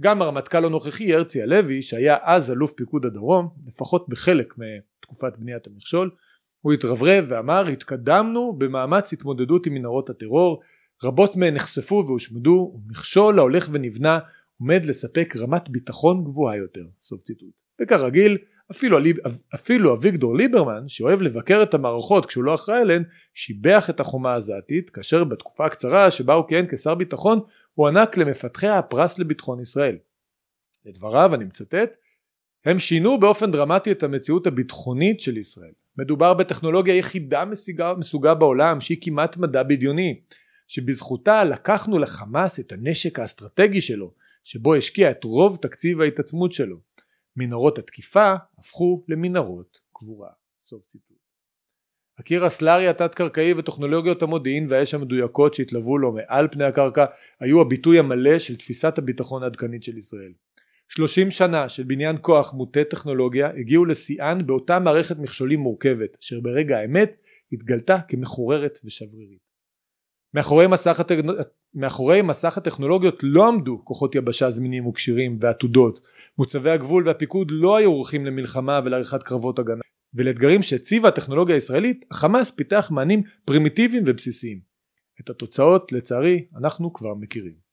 A: גם הרמטכ"ל הנוכחי הרצי הלוי שהיה אז אלוף פיקוד הדרום לפחות בחלק מתקופת בניית המכשול הוא התרברב ואמר התקדמנו במאמץ התמודדות עם מנהרות הטרור רבות מהן נחשפו והושמדו ומכשול ההולך ונבנה עומד לספק רמת ביטחון גבוהה יותר. סוף ציטוט. וכרגיל אפילו, אפילו אביגדור ליברמן שאוהב לבקר את המערכות כשהוא לא אחראי אליהן שיבח את החומה הזעתית כאשר בתקופה הקצרה שבה הוא כיהן כשר ביטחון הוענק למפתחי הפרס לביטחון ישראל. לדבריו אני מצטט הם שינו באופן דרמטי את המציאות הביטחונית של ישראל. מדובר בטכנולוגיה יחידה מסוגה, מסוגה בעולם שהיא כמעט מדע בדיוני שבזכותה לקחנו לחמאס את הנשק האסטרטגי שלו שבו השקיע את רוב תקציב ההתעצמות שלו. מנהרות התקיפה הפכו למנהרות קבורה. סוף ציטוט. הקיר הסלארי התת קרקעי וטכנולוגיות המודיעין והאש המדויקות שהתלוו לו מעל פני הקרקע היו הביטוי המלא של תפיסת הביטחון העדכנית של ישראל. 30 שנה של בניין כוח מוטה טכנולוגיה הגיעו לשיאן באותה מערכת מכשולים מורכבת אשר ברגע האמת התגלתה כמחוררת ושברירית. מאחורי מסך, הטכ... מאחורי מסך הטכנולוגיות לא עמדו כוחות יבשה זמינים וכשירים ועתודות מוצבי הגבול והפיקוד לא היו עורכים למלחמה ולעריכת קרבות הגנה ולאתגרים שהציבה הטכנולוגיה הישראלית החמאס פיתח מענים פרימיטיביים ובסיסיים את התוצאות לצערי אנחנו כבר מכירים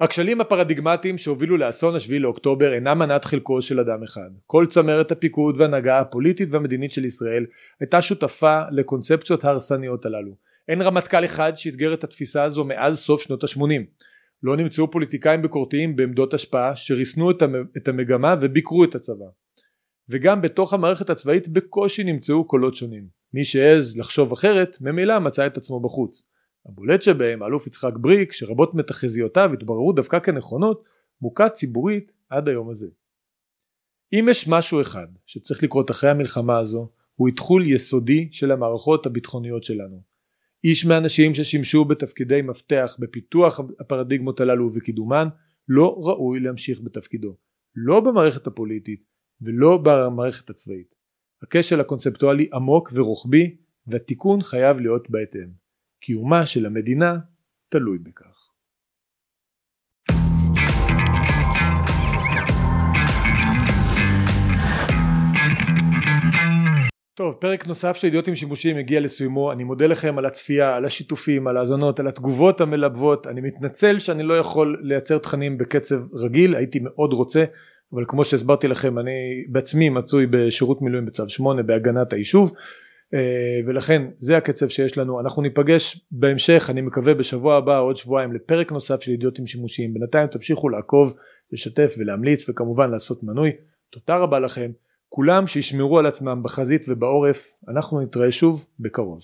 A: הכשלים הפרדיגמטיים שהובילו לאסון השביעי לאוקטובר אינם מנת חלקו של אדם אחד. כל צמרת הפיקוד והנהגה הפוליטית והמדינית של ישראל הייתה שותפה לקונספציות ההרסניות הללו. אין רמטכ"ל אחד שאתגר את התפיסה הזו מאז סוף שנות ה-80. לא נמצאו פוליטיקאים ביקורתיים בעמדות השפעה שריסנו את המגמה וביקרו את הצבא. וגם בתוך המערכת הצבאית בקושי נמצאו קולות שונים. מי שהעז לחשוב אחרת ממילא מצא את עצמו בחוץ. הבולט שבהם האלוף יצחק בריק שרבות מתחזיותיו התבררו דווקא כנכונות מוקע ציבורית עד היום הזה. אם יש משהו אחד שצריך לקרות אחרי המלחמה הזו הוא אתחול יסודי של המערכות הביטחוניות שלנו. איש מהאנשים ששימשו בתפקידי מפתח בפיתוח הפרדיגמות הללו ובקידומן לא ראוי להמשיך בתפקידו. לא במערכת הפוליטית ולא במערכת הצבאית. הכשל הקונספטואלי עמוק ורוחבי והתיקון חייב להיות בהתאם. קיומה של המדינה תלוי בכך. טוב, פרק נוסף של אידיוטים שימושיים הגיע לסיומו, אני מודה לכם על הצפייה, על השיתופים, על ההאזנות, על התגובות המלבבות, אני מתנצל שאני לא יכול לייצר תכנים בקצב רגיל, הייתי מאוד רוצה, אבל כמו שהסברתי לכם, אני בעצמי מצוי בשירות מילואים בצו 8 בהגנת היישוב, אה, ולכן זה הקצב שיש לנו. אנחנו ניפגש בהמשך אני מקווה בשבוע הבא עוד שבועיים לפרק נוסף של אידיוטים שימושיים. בינתיים תמשיכו לעקוב לשתף ולהמליץ וכמובן לעשות מנוי. תודה רבה לכם. כולם שישמרו על עצמם בחזית ובעורף. אנחנו נתראה שוב בקרוב